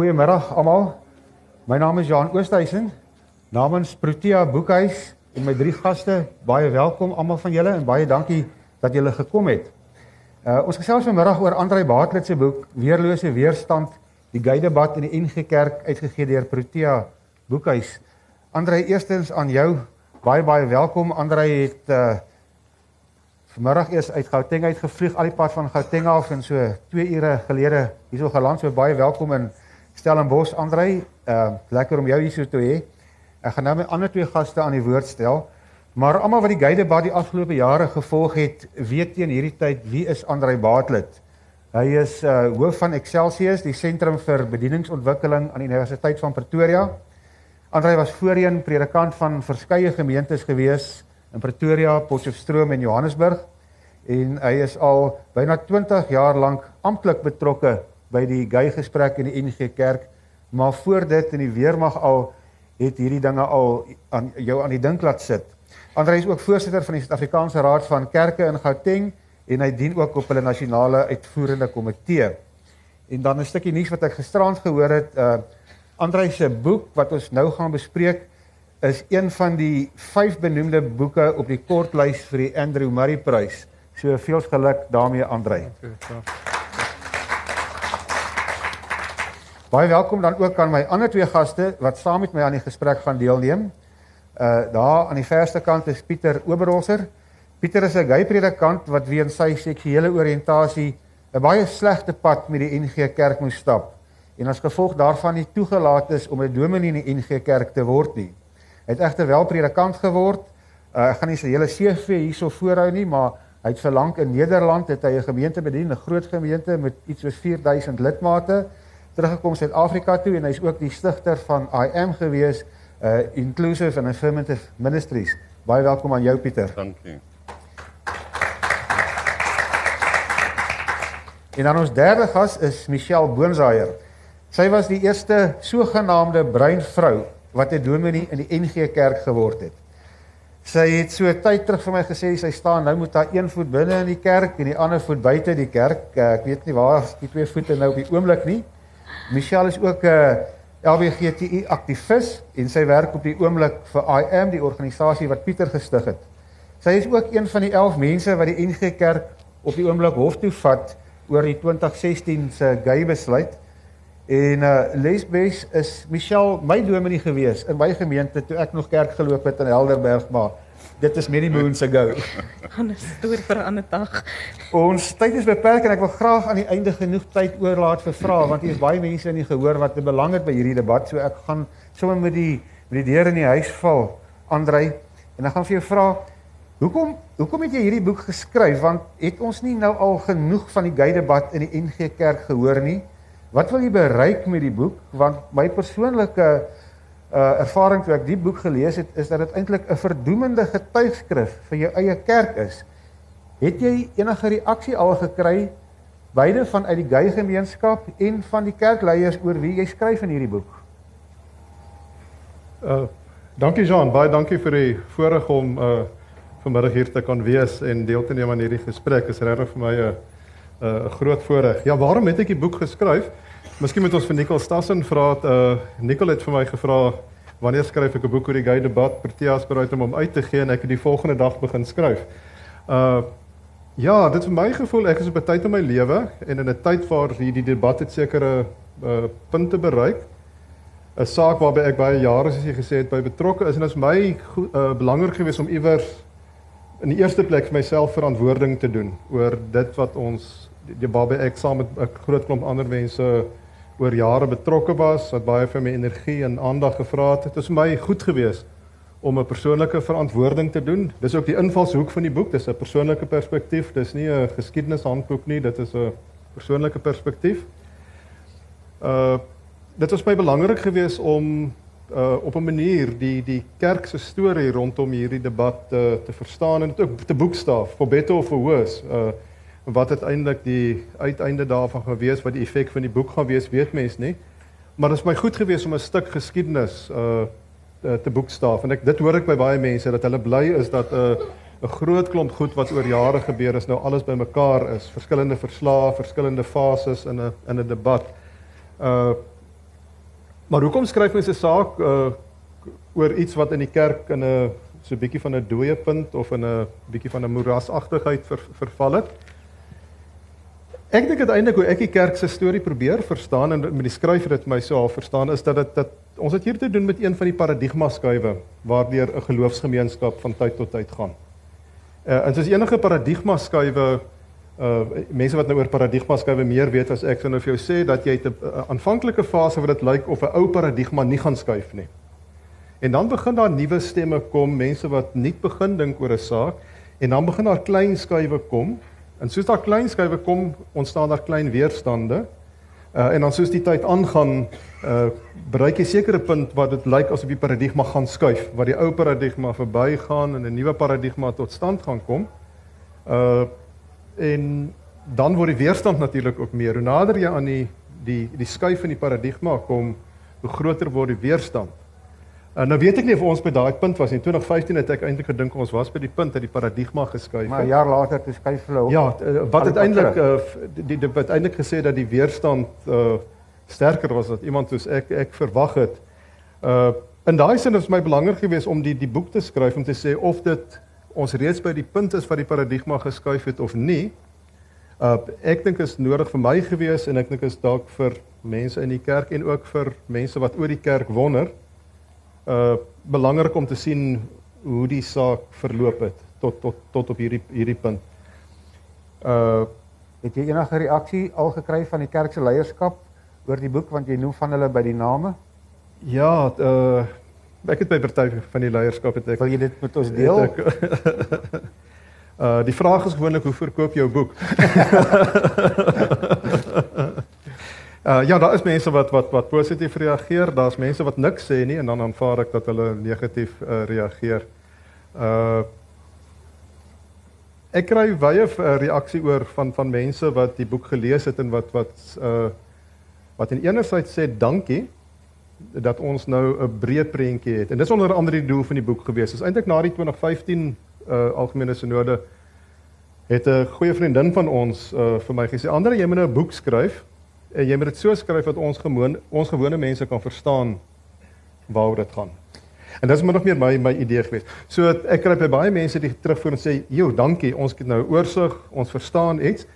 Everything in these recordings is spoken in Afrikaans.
goeiemiddag almal. My naam is Johan Oosthuizen. Namens Protea Boekhuis en my drie gaste, baie welkom almal van julle en baie dankie dat julle gekom het. Uh ons gesels vanmiddag oor Andrei Baatlet se boek Weerlose Weerstand, die Geydebat in die NG Kerk uitgegee deur Protea Boekhuis. Andrei, eerstens aan jou baie baie welkom. Andrei het uh vanmiddag eers uit Gauteng uitgevlieg al die pad van Gauteng af en so 2 ure gelede hierso geland. So baie welkom in Stellenbosch, Andrei. Uh lekker om jou hier so te hê. Ek gaan nou my ander twee gaste aan die woord stel. Maar almal wat die Geydebat die afgelope jare gevolg het, weet teen hierdie tyd wie is Andrei Baatlet. Hy is uh hoof van Excelsius, die sentrum vir bedieningsontwikkeling aan die Universiteit van Pretoria. Andrei was voorheen predikant van verskeie gemeentes gewees in Pretoria, Potchefstroom en Johannesburg en hy is al byna 20 jaar lank amptelik betrokke by die gay gesprek in die NG Kerk, maar voor dit in die weermag al het hierdie dinge al aan jou aan die dink laat sit. Andre is ook voorsitter van die Suid-Afrikaanse Raad van Kerke in Gauteng en hy dien ook op hulle nasionale uitvoerende komitee. En dan 'n stukkie nuus wat ek gisterand gehoor het, uh Andre se boek wat ons nou gaan bespreek is een van die vyf benoemde boeke op die kortlys vir die Andrew Murray Prys. So veel geluk daarmee Andre. Baie welkom dan ook aan my ander twee gaste wat saam met my aan die gesprek gaan deelneem. Uh daar aan die verste kant is Pieter Oberholzer. Pieter is 'n gay predikant wat weens sy seksuele oriëntasie 'n baie slegte pad met die NG Kerk moes stap en as gevolg daarvan nie toegelaat is om 'n dominee in die NG Kerk te word nie. Hy het egter wel predikant geword. Uh, ek gaan nie sy hele CV hierso voorhou nie, maar hy het verlang in Nederland het hy 'n gemeente bedien, 'n groot gemeente met iets soos 4000 lidmate. Teruggekom Suid-Afrika toe en hy's ook die stigter van IM gewees, uh Inclusive and Affirmative Ministries. Baie welkom aan jou Pieter. Dankie. En dan ons derde gas is Michelle Boonsaier. Sy was die eerste sogenaamde bruin vrou wat 'n dominee in die NG Kerk geword het. Sy het so tyd terug vir my gesê sy staan nou met haar een voet binne in die kerk en die ander voet buite die kerk. Eh, ek weet nie waar die twee voete nou op die oomblik nie. Michelle is ook 'n uh, LBGTI aktivis en sy werk op die oomblik vir IM die organisasie wat Pieter gestig het. Sy is ook een van die 11 mense wat die NG Kerk op die oomblik hof toe vat oor die 2016 se gay besluit. En uh Lesbes is Michelle my dominee gewees in my gemeente toe ek nog kerk geloop het in Helderberg maar dit is many moons ago. Gaan 'n storie vir 'n ander dag. Ons tyd is beperk en ek wil graag aan die einde genoeg tyd oorlaat vir vrae want hier is baie mense in die gehoor wat belang het by hierdie debat so ek gaan sommer met die met die deur in die huis val Andrei en ek gaan vir jou vra hoekom hoekom het jy hierdie boek geskryf want het ons nie nou al genoeg van die gay debat in die NG Kerk gehoor nie? Wat wil jy bereik met die boek? Want my persoonlike uh ervaring toe ek die boek gelees het, is dat dit eintlik 'n verdoemende getuigskrif vir jou eie kerk is. Het jy enige reaksie al gekry beide van uit die gay gemeenskap en van die kerkleiers oor wie jy skryf in hierdie boek? Uh dankie Jean, baie dankie vir die voorreg om uh vanmiddag hier te kan wees en deel te neem aan hierdie gesprek. Is regtig vir my 'n uh, 'n uh, groot voorreg. Ja, waarom het ek die boek geskryf? Miskien moet ons vir Nicole Stassen vra. Uh Nicole het vir my gevra wanneer skryf ek 'n boek oor die gay debat? Proteas bereid om hom uit te gee en ek het die volgende dag begin skryf. Uh ja, dit vir my gevoel ek is op 'n tyd in my lewe en in 'n tyd waar hierdie debat het sekere uh punte bereik. 'n Saak waarby ek baie jare soos jy gesê het by betrokke is en dit is my uh belangrik geweest om iewers in die eerste plek vir myself verantwoording te doen oor dit wat ons die waarby ek saam met 'n groot klomp ander mense oor jare betrokke was wat baie vir my energie en aandag gevra het. Dit is vir my goed geweest om 'n persoonlike verantwoording te doen. Dis ook die invalshoek van die boek. Dis 'n persoonlike perspektief. Dis nie 'n geskiedenishandboek nie. Dit is 'n persoonlike perspektief. Uh dit was my belangrik geweest om uh op 'n manier die die kerk se storie rondom hierdie debat uh, te verstaan en dit ook te boekstaaf for better or for worse. Uh wat uiteindelik die uiteinde daarvan gaan wees, wat die effek van die boek gaan wees, weet mens nie. Maar dit is my goed gewees om 'n stuk geskiedenis uh te boekstaaf en ek dit hoor ek by baie mense dat hulle bly is dat 'n uh, 'n groot klomp goed wat oor jare gebeur is nou alles bymekaar is, verskillende verslae, verskillende fases in 'n in 'n debat. Uh Maar hoekom skryf mens 'n saak uh oor iets wat in die kerk in 'n so 'n bietjie van 'n dooie punt of in 'n bietjie van 'n moerasagtigheid ver, verval het? Ek dink uiteindelik hoe ek die kerk se storie probeer verstaan en met die skrywer dit my so half verstaan is dat dit dat ons het hier te doen met een van die paradigma skuwe waardeur 'n geloofsgemeenskap van tyd tot tyd gaan. Uh en soos enige paradigma skuwe uh mense wat nou oor paradigma skuwe meer weet as ek sou nou vir jou sê dat jy 'n aanvanklike fase wat dit lyk of 'n ou paradigma nie gaan skuif nie. En dan begin daar nuwe stemme kom, mense wat nie begin dink oor 'n saak en dan begin daar klein skuwe kom. En soos daar klein skuwe kom, ontstaan daar klein weerstande. Uh en dan soos die tyd aangaan, uh bereik jy sekere punt wat dit lyk asof die paradigma gaan skuif, waar die ou paradigma verbygaan en 'n nuwe paradigma tot stand gaan kom. Uh en dan word die weerstand natuurlik ook meer. Hoe nader jy aan die die die skuif in die paradigma kom, hoe groter word die weerstand. Uh, nou weet ek nie of ons by daai punt was nie. In 2015 het ek eintlik gedink ons was by die punt dat die paradigma geskuif het. Maar 'n jaar later het skuif hulle op. Ja, uh, wat uiteindelik uh, die die wat eintlik gesê dat die weerstand uh, sterker was as iemand soos ek ek verwag het. Uh in daai sin is my belangrik geweest om die die boek te skryf om te sê of dit ons reeds by die punt is waar die paradigma geskuif het of nie. Uh ek dink is nodig vir my gewees en ek dink is dalk vir mense in die kerk en ook vir mense wat oor die kerk wonder uh belangrik om te sien hoe die saak verloop het tot tot tot op hierdie hierdie punt. Uh het jy enige reaksie al gekry van die kerk se leierskap oor die boek want jy noem van hulle by die name? Ja, uh ek het by party van die leierskap het ek Wil jy dit met ons deel? Ek, uh die vraag is gewoonlik hoe verkoop jou boek? Uh ja, daar is mense wat wat wat positief reageer, daar's mense wat niks sê nie en dan aanvaar ek dat hulle negatief uh, reageer. Uh Ek kry baie reaksie oor van van mense wat die boek gelees het en wat wat uh wat in enerzijds sê dankie dat ons nou 'n breë prentjie het. En dis onder andere die doel van die boek gewees. Dis eintlik na die 2015 uh algemene sinode het 'n goeie vriendin van ons uh vir my gesê, "Andre, jy moet nou 'n boek skryf." En jy moet dit so skryf dat ons gewoon ons gewone mense kan verstaan waaroor dit gaan. En dit is maar nog meer my my idee geweest. So ek kry by baie mense die terugvoer en sê, "Jo, dankie, ons het nou oorsig, ons verstaan iets."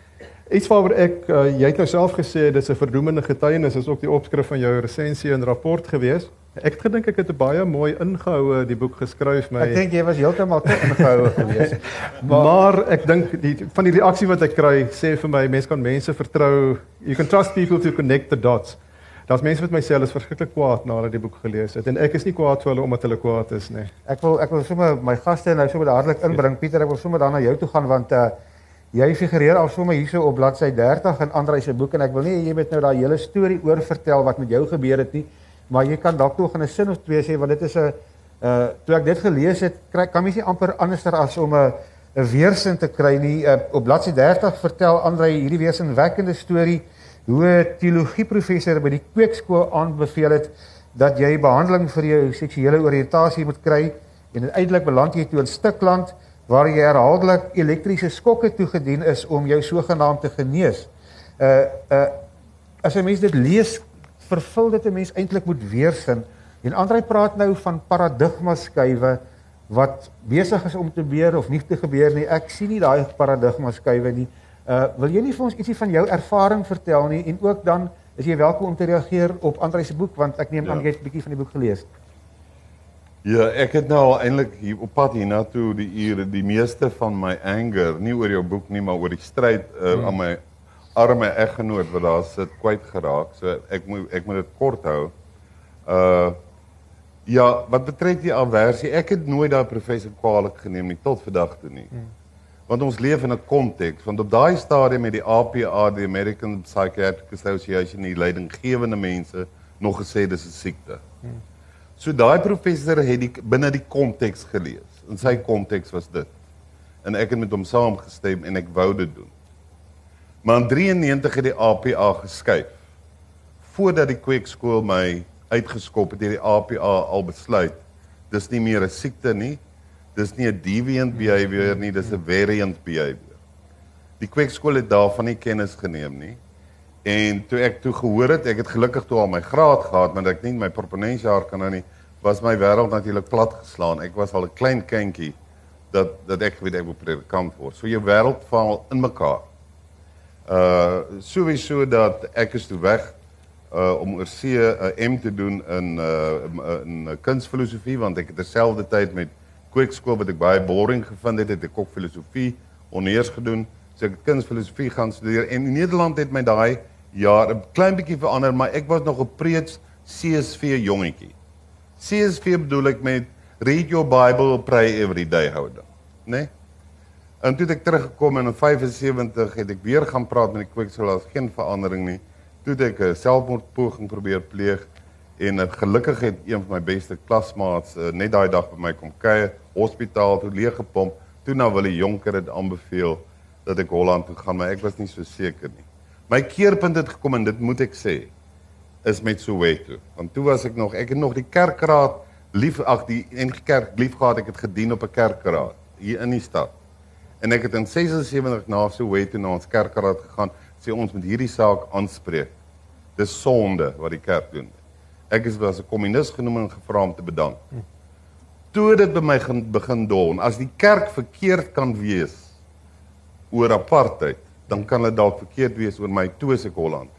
Iets waaroor ek uh, jy het nou self gesê dis 'n verdoemende getuienis, is ook die opskrif van jou resensie en rapport geweest. Ek het gedink ek het 'n baie mooi ingehoue die boek geskryf my. Ek dink jy was heeltemal te ingehoue geweest. maar, maar ek dink die van die reaksie wat ek kry sê vir my mense kan mense vertrou. You can trust people to connect the dots. Daar's mense wat my sê hulle is verskriklik kwaad nadat die boek gelees het en ek is nie kwaad vir hulle omdat hulle kwaad is nie. Ek wil ek wil sommer my gaste nou sommer dadelik inbring. Pieter, ek wil sommer dan na jou toe gaan want uh jy figureer al sommer hierso op bladsy 30 in Andre se boek en ek wil nie jy moet nou daai hele storie oor vertel wat met jou gebeur het nie, maar jy kan dalk nog in 'n sin of twee sê want dit is 'n uh toe ek dit gelees het, kry kan mens nie amper anderster as om 'n 'n weersin te kry nie. Uh, op bladsy 30 vertel Andre hierdie weersinwekkende storie hoe 'n teologieprofessor by die kweekskool aanbeveel het dat jy behandeling vir jou seksuele oriëntasie moet kry en uiteindelik beland jy toe in Stikland waar jy herhaaldelik elektriese skokke toegedien is om jou sogenaamd te genees. Uh uh as 'n mens dit lees, vervul dit 'n mens eintlik met weerstand. En Andrei praat nou van paradigma skuwe wat besig is om te gebeur of nie te gebeur nie. Ek sien nie daai paradigma skuwe nie. Uh wil jy nie vir ons ietsie van jou ervaring vertel nie en ook dan is jy welkom om te reageer op Andrei se boek want ek neem ja. aan jy het 'n bietjie van die boek gelees. Ja, ek het nou al eintlik hier op pad hiernatoe die ure die meeste van my anger, nie oor jou boek nie, maar oor die stryd uh, hmm. aan my arme eggenoot wat daar sit kwyt geraak. So ek moet ek moet dit kort hou. Uh ja, wat betref die aversie, ek het nooit daai professor kwaliek geneem nie tot vandag toe nie. Hmm. Want ons leef in 'n konteks, want op daai stadium met die APA, die American Psychiatric Association, die leidinggewende mense nog gesê dis 'n siekte. Hmm. So daai professor het die binne die konteks gelees. En sy konteks was dit. En ek het met hom saamgestem en ek wou dit doen. Maar in 93 het die APA geskuif. Voordat die kweekskool my uitgeskop het, het die APA al besluit dis nie meer 'n siekte nie. Dis nie 'n deviant behavior nie, dis 'n variant behavior. Die kweekskool het daarvan nie kennis geneem nie. En toe ek toe gehoor het, ek het gelukkig toe al my graad gehad, maar ek nie my proponensjaar kan nou nie, was my wêreld natuurlik plat geslaan. Ek was al 'n klein kindjie dat dat ek weet ek wil predikant word. So jou wêreld val in mekaar. Uh sowieso dat ek is toe weg uh om oor see 'n uh, M te doen in uh in uh, kunsfilosofie want ek het terselfdertyd met kweekskool wat ek baie boring gevind het, het ek ook filosofie onneers gedoen. So ek het kunsfilosofie gaan studeer en in Nederland het my daai jaar 'n klein bietjie verander, maar ek was nog 'n preets CSV jongetjie. CSV bedoel ek met read your bible pray every day houding, né? Nee? En toe het ek teruggekom en in 75 het ek weer gaan praat met die kweekskool, daar's geen verandering nie. Toe het ek 'n selfmoordpoging probeer pleeg en het, gelukkig het een van my beste klasmaats uh, net daai dag by my kom kuier, hospitaal toe leeg gepomp. Toe nou wil die jonker dit aanbeveel dat ek Holland toe gaan, maar ek was nie so seker nie. My keerpunt het gekom en dit moet ek sê is met Soweto. Want toe was ek nog, ek het nog die kerkraad lief ag die NG Kerk lief gehad, ek het gedien op 'n kerkraad hier in die stad. En ek het in 76 na Soweto na ons kerkraad gegaan, sê ons moet hierdie saak aanspreek. Dis sonde wat die kerk doen. Ek is was 'n kommunis genoem en gevra om te bedank. Toe dit by my begin dawn, as die kerk verkeerd kan wees oor apartheid, dan kan dit dalk verkeerd wees oor my toe as ek Holland.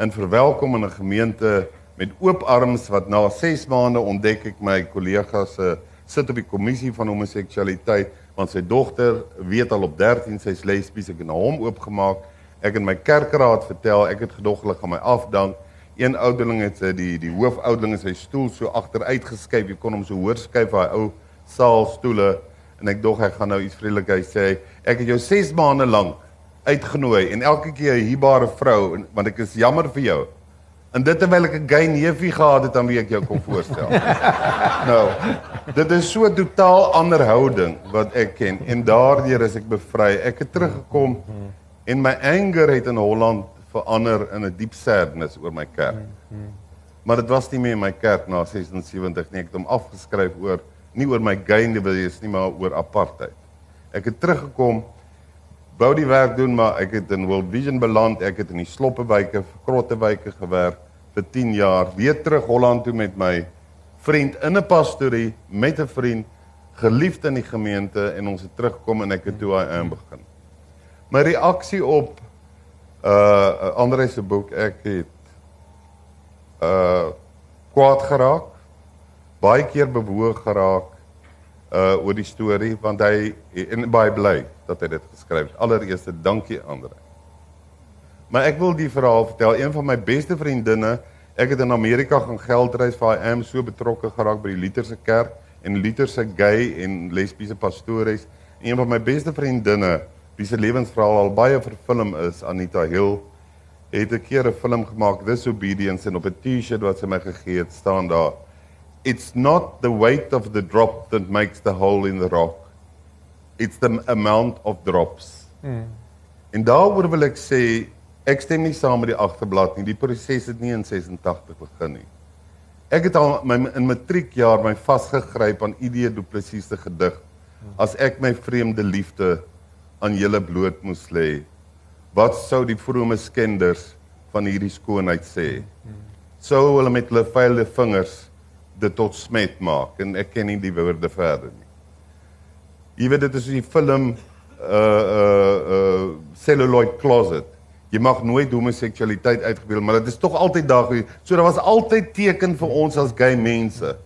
In verwelkom in 'n gemeente met oop arms wat na 6 maande ontdek ek my kollegas se uh, sit op die kommissie van homoseksualiteit want sy dogter weet al op 13 sy's lesbies ek het na hom oopgemaak. Ek in my kerkraad vertel ek het gedogtelik aan my afdank. Een ouderling het sy die die hoofouderling in sy stoel so agteruit geskuif jy kon hom so hoor skuif daai ou saalstoele. En ek dog hy gaan nou iets vriendelik sê ek het jou 6 maande lank uitgenooi en elke keer 'n hierbare vrou want ek is jammer vir jou. En dit terwyl ek 'n gay neefie gehad het aan wie ek jou kon voorstel. nou, dit is so 'n totaal ander houding wat ek ken en daardeur is ek bevry. Ek het teruggekom en my anger het in Holland verander in 'n diep sadness oor my kerk. Maar dit was nie meer my kerk na 76 nie. Ek het hom afgeskryf oor nie oor my gay neefie nie, maar oor apartheid. Ek het teruggekom wou die werk doen, maar ek het in World Vision beland. Ek het in die sloppewyke, krottewyke gewerk vir 10 jaar. Weer terug Holland toe met my vriend in 'n pastorie met 'n vriend, geliefd in die gemeente en ons het terugkom en ek het toe hy aan begin. My reaksie op uh Andre se boek, ek het uh kwaad geraak. Baie keer bewoog geraak uh oor die storie want hy en baie bly dat hy dit geskryf het. Allereerste dankie Andre. Maar ek wil die verhaal vertel. Een van my beste vriendinne, ek het in Amerika gaan geldreis vir am so betrokke geraak by die Lutherse kerk en Lutherse gay en lesbiese pastores. Een van my beste vriendinne, wie se lewensverhaal al baie verfilm is, Anita Hill, het 'n keer 'n film gemaak, Disobedience en op 'n T-shirt wat sy my gegee het, staan daar It's not the weight of the drop that makes the hole in the rock. It's the amount of drops. Mm. En daaroor wil ek sê ek stem nie saam met die agterblad nie. Die proses het nie in 86 begin nie. Ek het al my in matriekjaar my vasgegryp aan idee Du Plessis se gedig as ek my vreemde liefde aan julle bloot moes lê. Wat sou die vrome skenders van hierdie skoonheid sê? Sou hulle met hulle vuile vingers dit tot smet maak en ek ken nie die woorde verder nie. Jy weet dit is die film uh uh uh celluloid closet. Jy mag nooit homoseksualiteit uitgebeel, maar dit is tog altyd daar. So daar was altyd teken vir ons as gay mense.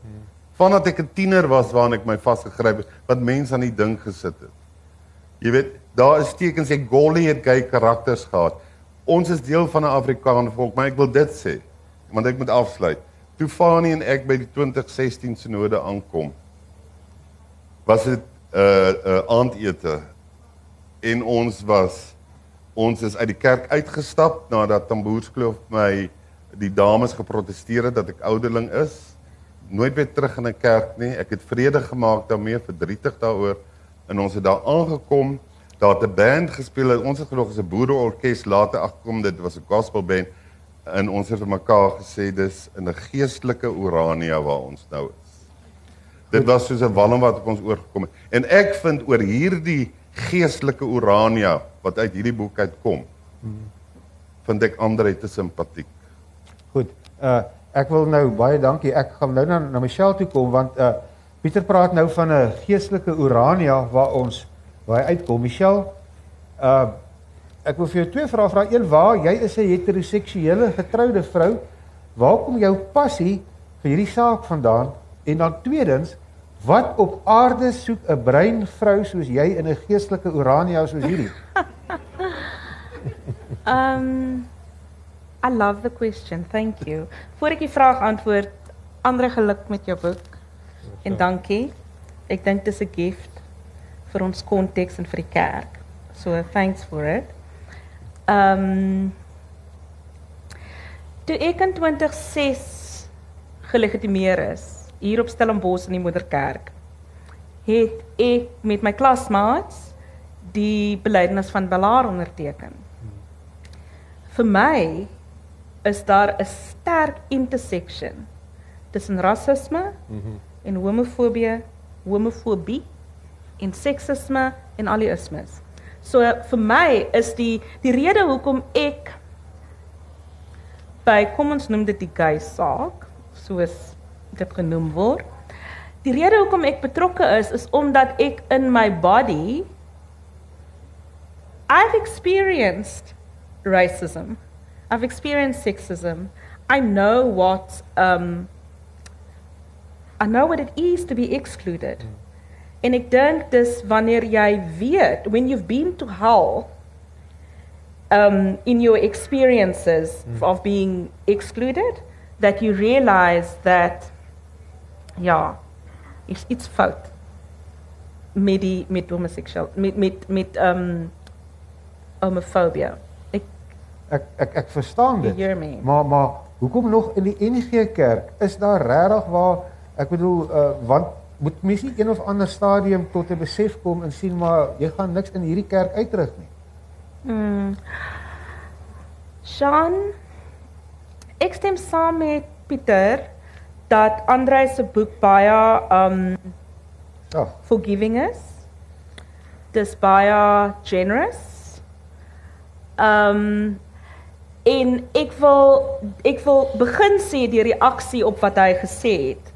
Vandat ek 'n tiener was waarna ek my vasgegryp het, wat mense aan die ding gesit het. Jy weet, daar is tekens ek Golly het gay karakters gehad. Ons is deel van 'n Afrikaanse volk, maar ek wil dit sê, want ek moet afsluit. Toe Fanie en ek by die 2016 sinode aankom, was dit 'n uh, 'n uh, aandete en ons was ons is uit die kerk uitgestap nadat Tamboerskloof my die dames geprotesteer het dat ek ouderling is. Nooit weer terug in 'n kerk nie. Ek het vrede gemaak daarmee, verdrietig daaroor en ons het daar aangekom. Daar het 'n band gespeel. Ons het gedoog as 'n boereorkes later agterkom dit was 'n gospel band en ons het vir mekaar gesê dis in 'n geestelike Urania waar ons nou is. Dit was soos 'n walm wat op ons oorgekom het. En ek vind oor hierdie geestelike Urania wat uit hierdie boek uitkom. vind ek Andre te simpatiek. Goed. Uh ek wil nou baie dankie. Ek gaan nou na, na Michelle toe kom want uh Pieter praat nou van 'n geestelike Urania waar ons waar hy uitkom. Michelle, uh ek wil vir jou twee vrae vra. Een, waar jy is 'n heteroseksuele getroude vrou, waar kom jou passie vir hierdie saak vandaan? En dan tweedens, wat op aarde soek 'n brein vrou soos jy in 'n geestelike Urania soos hierdie? Um I love the question. Thank you. Voor ek die vraag antwoord, ander geluk met jou boek. En dankie. Ek dink dis 'n gift vir ons konteks en vir die kerk. So thanks for it. Um Toe ek in 2006 gelegitimeer is hier op Stellenbosch in die Moederkerk, het ek met my klasmaats die belydenis van Bellaar onderteken. Vir my is daar 'n sterk intersection tussen rasisme mm -hmm. en homofobie, homofobie en seksisme en al die ismes. So vir my is die die rede hoekom ek by kom ons noem dit die gay saak soos dit genoem word. Die rede hoekom ek betrokke is is omdat ek in my body I've experienced racism. I've experienced sexism. I know what um I know what it is to be excluded. Mm. En ek dink dis wanneer jy weet when you've been to hell um in your experiences mm. of being excluded that you realize that ja it's it's fout met die met homoseksueel met met met um homofobie. Ek ek ek ek verstaan dit. Maar maar hoekom nog in die NG Kerk is daar regtig waar ek bedoel uh, want moet mens nie een of ander stadium tot 'n besef kom en sien maar jy gaan niks in hierdie kerk uitrig nie. Mm. Sean ek stem saam met Pieter dat Andre se boek baie um Ja. forgiving is. Dis baie generous. Um en ek wil ek wil begin sê die reaksie op wat hy gesê het.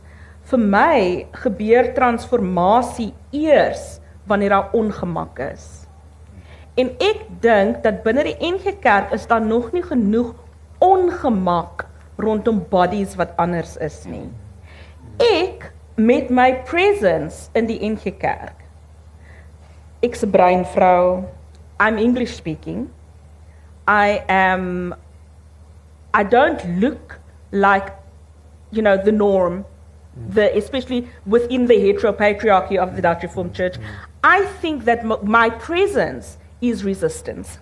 Vir my gebeur transformasie eers wanneer daar ongemak is. En ek dink dat binne die NG Kerk is daar nog nie genoeg ongemak rondom bodies wat anders is nie. Ek met my presence in die NG Kerk. Ek's 'n breinvrou. I'm English speaking. I am I don't look like you know the norm the especially within the heteropatriarchy of the Dutch Reformed Church mm. I think that my presence is resistance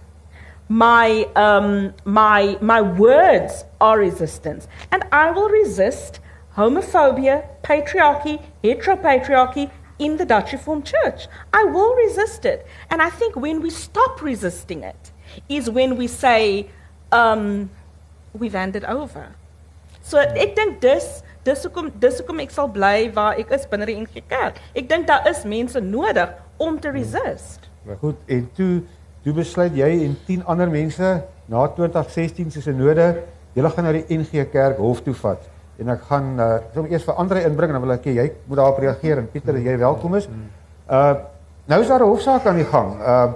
my um my my words are resistance and I will resist homophobia patriarchy heteropatriarchy in the Dutch Reformed Church I will resist it and I think when we stop resisting it is when we say um we've handed over. So ek dink dis dis hoekom dis hoekom ek sal bly waar ek is binne die NG Kerk. Ek dink daar is mense nodig om te resist. Maar goed, en toe toe besluit jy en 10 ander mense na 2016 se synode, julle gaan na die NG Kerk hof toe vat. En ek gaan uh ek wil eers vir Andre inbring en dan wil ek jy moet daarop reageer en Pieter, jy welkom is. Uh nou is daar 'n hofsaak aan die gang. Uh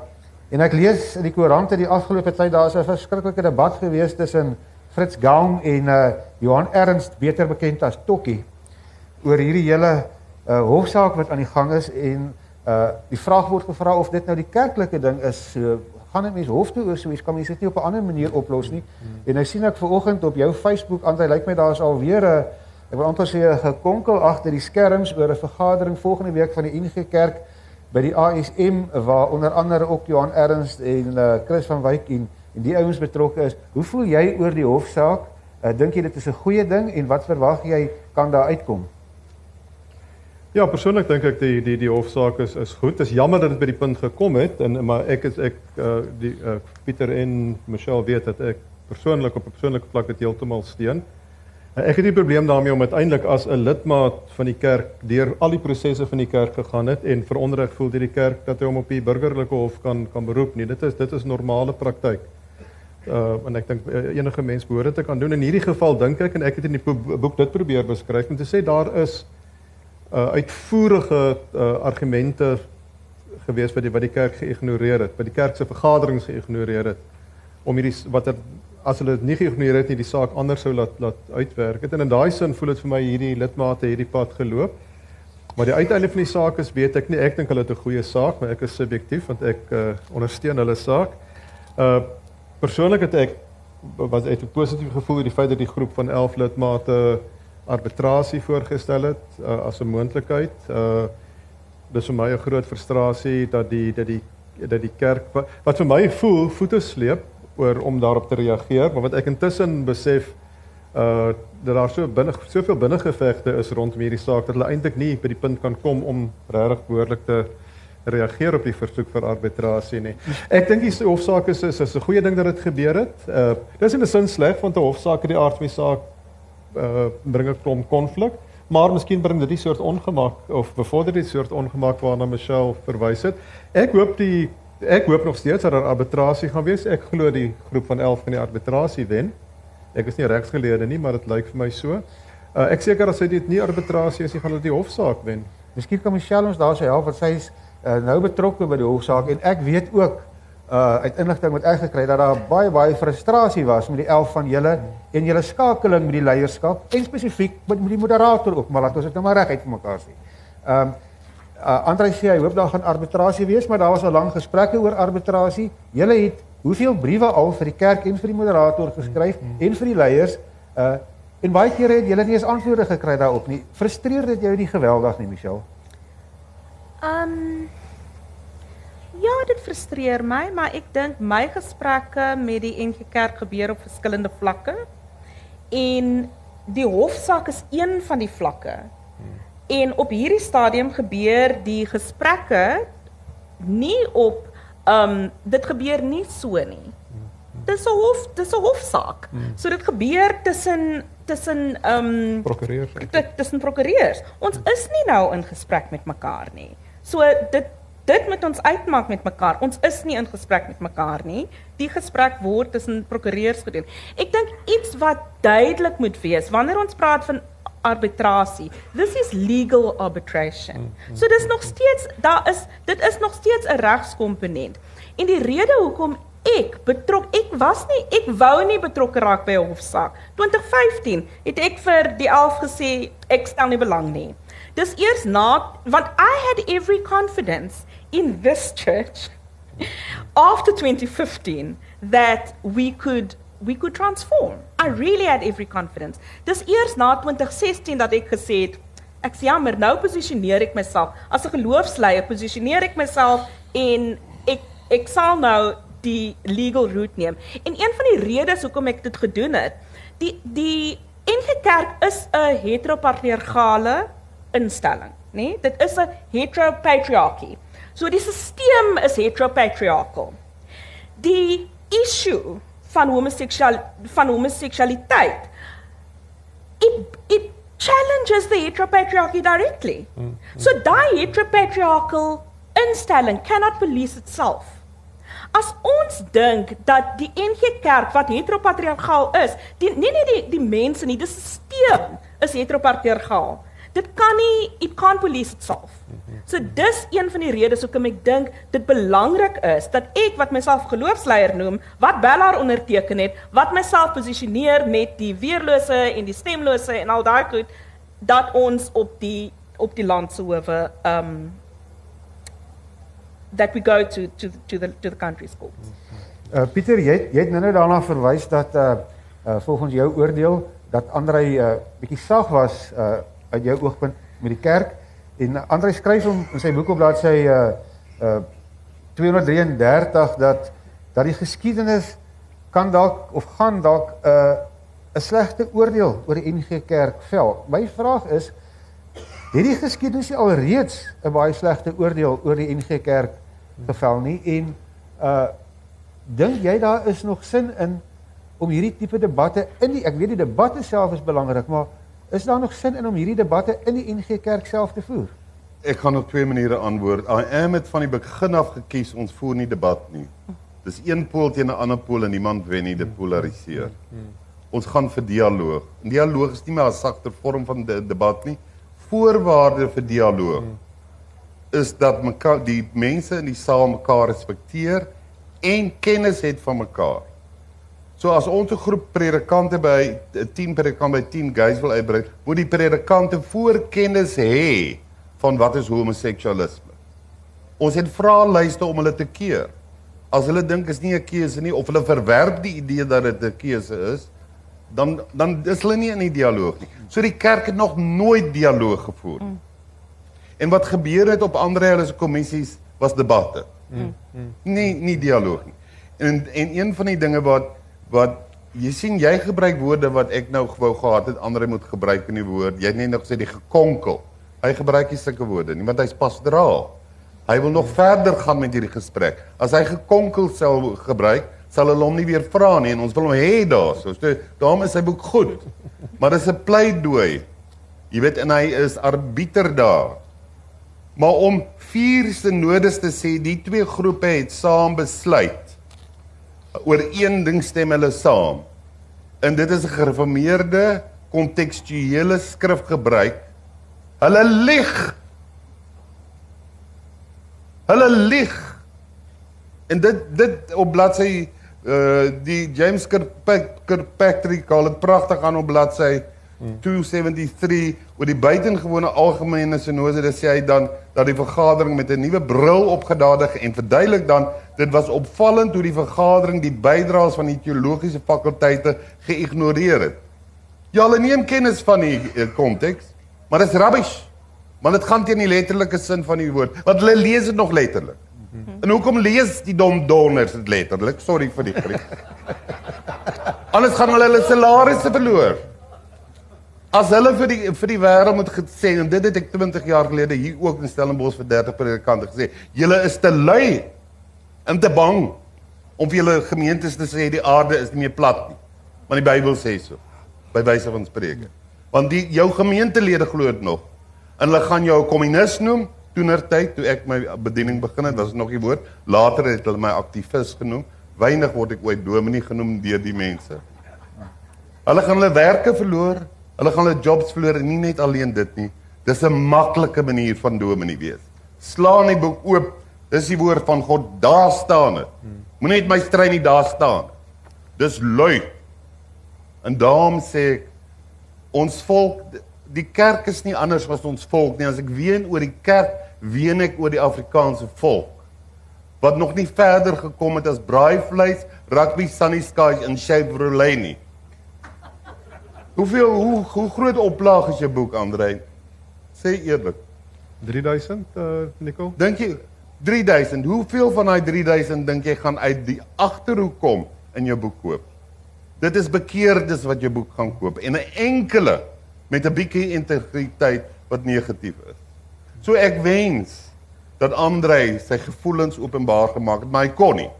en ek lees in die koerante die afgelope tyd daar is 'n verskriklike debat gewees tussen Fritz Gaung en uh Johan Ernst, beter bekend as Tokkie, oor hierdie hele uh hofsaak wat aan die gang is en uh die vraag word gevra of dit nou die kerklike ding is. So gaan dit mense hof toe oor so iets kan mense dit nie op 'n ander manier oplos nie. En nou sien ek vanoggend op jou Facebook, Andre, lyk my daar's alweer 'n ek wil amper sê 'n gekonkel agter die skerms oor 'n vergadering volgende week van die NG Kerk by die ASM waar onder andere ook Johan Ernst en uh, Chris van Wyk en en die ouens betrokke is. Hoe voel jy oor die hofsaak? Uh, Dink jy dit is 'n goeie ding en wat verwag jy kan daar uitkom? Ja, persoonlik dink ek die die die hofsaak is is goed. Dit is jammer dat dit by die punt gekom het en maar ek is ek uh die uh Pieter en Michelle weet dat ek persoonlik op 'n persoonlike vlak dit heeltemal steun. Uh, ek het nie probleem daarmee om uiteindelik as 'n lidmaat van die kerk deur al die prosesse van die kerk gegaan het en veronderig voel deur die kerk dat hy hom op die burgerlike hof kan kan beroep nie. Dit is dit is normale praktyk. Uh en ek dink uh, enige mens behoort dit te kan doen. In hierdie geval dink ek en ek het in die bo- boek dit probeer beskryf om te sê daar is uh uitvoerige uh, argumente gewees wat die wat die kerk geïgnoreer het, wat die kerk se vergaderings geïgnoreer het om hierdie wat er, as hulle dit nie geïgnoreer het nie die saak anders sou laat laat uitwerk. Het. En in daai sin voel dit vir my hierdie lidmate hierdie pad geloop. Maar die uiteinde van die saak is weet ek nie. Ek dink hulle het 'n goeie saak, maar ek is subjektief want ek uh, ondersteun hulle saak. Uh persoonlik het ek was uit 'n positiewe gevoel oor die feit dat die groep van 11 lidmate arbitrasie voorgestel het uh, as 'n moontlikheid. Uh dis vir my 'n groot frustrasie dat die dat die dat die kerk wat, vir my voel voete sleep oor om daarop te reageer, maar wat ek intussen besef uh dat daar so binne soveel binnengevegte is rondom hierdie saak dat hulle eintlik nie by die punt kan kom om regtig behoorlik te reageer op die versoek vir arbitrasie nie. Ek dink die hofsaak is is, 'n goeie ding dat dit gebeur het. Uh dis in 'n sin sleg want 'n hofsaak het die aard van die saak uh bring 'n klomp konflik, maar miskien bring dit die soort ongemak of bevorder die soort ongemak waarna Michelle verwys het. Ek hoop die ek hoop nog steeds dat daar arbitrasie gaan wees. Ek glo die groep van 11 gaan die arbitrasie wen. Ek is nie regsgeleerde nie, maar dit lyk vir my so. Uh ek seker as hy dit nie arbitrasie is, nie, gaan hulle die hofsaak wen. Miskien kan Michelle ons daar sou help want sy is uh, nou betrokke by die hofsaak en ek weet ook uh uit inligting wat ek gekry het dat daar baie baie frustrasie was met die 11 van julle en julle skakeling met die leierskap en spesifiek met, met die moderator ook, maar laat ons dit nou maar reg uit vir mekaar sê. Ehm um, uh, Andre sê hy hoop daar gaan arbitrasie wees, maar daar was al lank gesprekke oor arbitrasie. Julle het hoeveel briewe al vir die kerk en vir die moderator geskryf en vir die leiers uh en baie kere het julle nie eens antwoorde gekry daarop nie. Frustreer dit jou nie geweldig nie, Michelle? Um Ja, dit frustreer my, maar ek dink my gesprekke met die NG Kerk gebeur op verskillende vlakke. En die hofsaak is een van die vlakke. En op hierdie stadium gebeur die gesprekke nie op um dit gebeur nie so nie. Dis 'n hof, dis 'n hofsaak. So dit gebeur tussen tussen um Prokureur. dit tussen prokureurs. Ons is nie nou in gesprek met mekaar nie. So dit dit moet ons uitmaak met mekaar. Ons is nie in gesprek met mekaar nie. Die gesprek word tussen prokureurs gedoen. Ek dink iets wat duidelik moet wees wanneer ons praat van arbitrasie. This is legal arbitration. So dis nog steeds daar is dit is nog steeds 'n regskomponent. En die rede hoekom ek betrok ek was nie ek wou nie betrokke raak by 'n hofsaak. 2015 het ek vir die 11 gesê ek stel nie belang nie. Dis eers na want I had every confidence in this church after 2015 that we could we could transform. I really had every confidence. Dis eers na 2016 dat ek gesê het ek sê jammer, nou posisioneer ek myself as 'n geloofsleier, posisioneer ek myself en ek ek sal nou die legal route neem. En een van die redes hoekom ek dit gedoen het, die die NG Kerk is 'n heteropatriargale instelling, nê? Nee? Dit is 'n heteropatriarchy. So die stelsel is heteropatriarchal. Die issue van homoseksual van homoseksualiteit it it challenges the heteropatriarchy directly. So daai heteropatriarchal instelling cannot police itself. As ons dink dat die NG Kerk wat heteropatriargaal is, die nee nee die die mense nie, die stelsel is heteropatriargaal. Dit kan nie it can't police itself. So dis een van die redes hoekom ek dink dit belangrik is dat ek wat myself geloofsleier noem, wat Bellar onderteken het, wat myself posisioneer met die weerlose en die stemlose en al daai goed dat ons op die op die land se howe um that we go to to to the to the country schools. Uh Pieter, jy het- jy het nou-nou daarna verwys dat uh uh volgens jou oordeel dat Andrei uh bietjie sag was uh uit jou oogpunt met die kerk en Andrei skryf hom in sy boek op bladsy uh uh 233 dat dat die geskiedenis kan dalk of gaan dalk 'n uh, 'n slegte oordeel oor die NG Kerk vel. My vraag is het die geskiedenis nie alreeds 'n baie slegte oordeel oor die NG Kerk gevel nie en uh dink jy daar is nog sin in om hierdie tipe debatte in die ek weet die debatte self is belangrik, maar is daar nog sin in om hierdie debatte in die NG Kerk self te voer? Ek gaan op twee maniere antwoord. I am het van die begin af gekies ons voer nie debat nie. Dis een pool teen 'n ander pool en niemand wen nie, dit polariseer. Ons gaan vir dialoog. Dialoog is nie maar 'n sagter vorm van de debat nie. Voorwaarde vir dialoog is dat mekaar die mense in die saal mekaar respekteer en kennis het van mekaar. So as ons 'n groep predikante by 'n 10 predikante by 10 guys wil uitbrei, moet die predikante voorkennis hê van wat is homoseksualisme. Ons het vraelyste om hulle te keer. As hulle dink is nie 'n keuse nie of hulle verwerp die idee dat dit 'n keuse is, dan dan is hulle nie in die dialoog nie. So die kerk het nog nooit dialoog gevoer. Mm. En wat gebeur het op ander hulle se kommissies was debatte. Mm. Mm. Nie nie dialoog nie. En en een van die dinge wat wat jy sien jy gebruik woorde wat ek nou wou gehad het ander moet gebruik in die woord. Jy het net nog gesê die gekonkel. Hy gebruik nie sulke woorde nie, want hy's pastoraal. Hy wil nog verder gaan met hierdie gesprek. As hy gekonkel sou gebruik, sal hulle hom nie weer vra nie en ons wil hom hê daarso. So daarom is sy boek goed. Maar dis 'n pleidooi. Jy weet en hy is arbiter daar. Maar om vier synodes te sê die twee groepe het saam besluit oor een ding stem hulle saam. En dit is 'n gereformeerde kontekstuele skrifgebruik. Hulle lieg Hulle lieg. En dit dit op bladsy uh die James Kirkpatrick het dit pragtig aan op bladsy 273 oor die buitengewone algemene sinode dat sê hy dan dat die vergadering met 'n nuwe bril opgedadig en verduidelik dan dit was opvallend hoe die vergadering die bydraes van die teologiese fakulteite geïgnoreer het. Ja, hulle neem kennis van die eh, konteks, maar dit is rubbish. Maar dit gaan teen die letterlike sin van die woord, want hulle lees dit nog letterlik. -hmm. En hoekom lees die dom donners dit letterlik? Sorry vir die Griek. Anders gaan hulle hulle salarisse verloor. As hulle vir die vir die wêreld moet gesê en dit het ek 20 jaar gelede hier ook in Stellenbosch vir 30 predikante gesê, julle is te lui en te bang om vir julle gemeentes te sê die aarde is nie meer plat nie. Want die Bybel sê so by wyse van spreuke. Want die jou gemeentelede glo dit nog. En hulle gaan jou 'n kommunis noem toenertyd toe ek my bediening begin het, was dit nog die woord. Later het hulle my aktivis genoem. Weinig word ek ooit dominee genoem deur die mense. Hulle gaan hulle werke verloor, hulle gaan hulle jobs verloor en nie net alleen dit nie. Dis 'n maklike manier van dominee wees. Slaan die boek oop. Dis die woord van God. Daar staan dit. Moenie net my strei nie daar staan. Dis lui. En daarom sê ek ons volk die kerk is nie anders as ons volk nie. As ek ween oor die kerk, ween ek oor die Afrikaanse volk wat nog nie verder gekom het as braaivleis, rugby, sunny skies en Chevrolet nie. Hoeveel hoe hoe groot oplaag is jou boek, Andrei? Sê eerlik. 3000 uh Nico? Dink jy 3000? Hoeveel van daai 3000 dink jy gaan uit die agterhoek kom in jou boek koop? Dit is bekeerdes wat jou boek gaan koop en 'n enkele met 'n bietjie integriteit wat negatief is. So ek wens dat Andre sy gevoelens openbaar gemaak het, maar hy kon nie.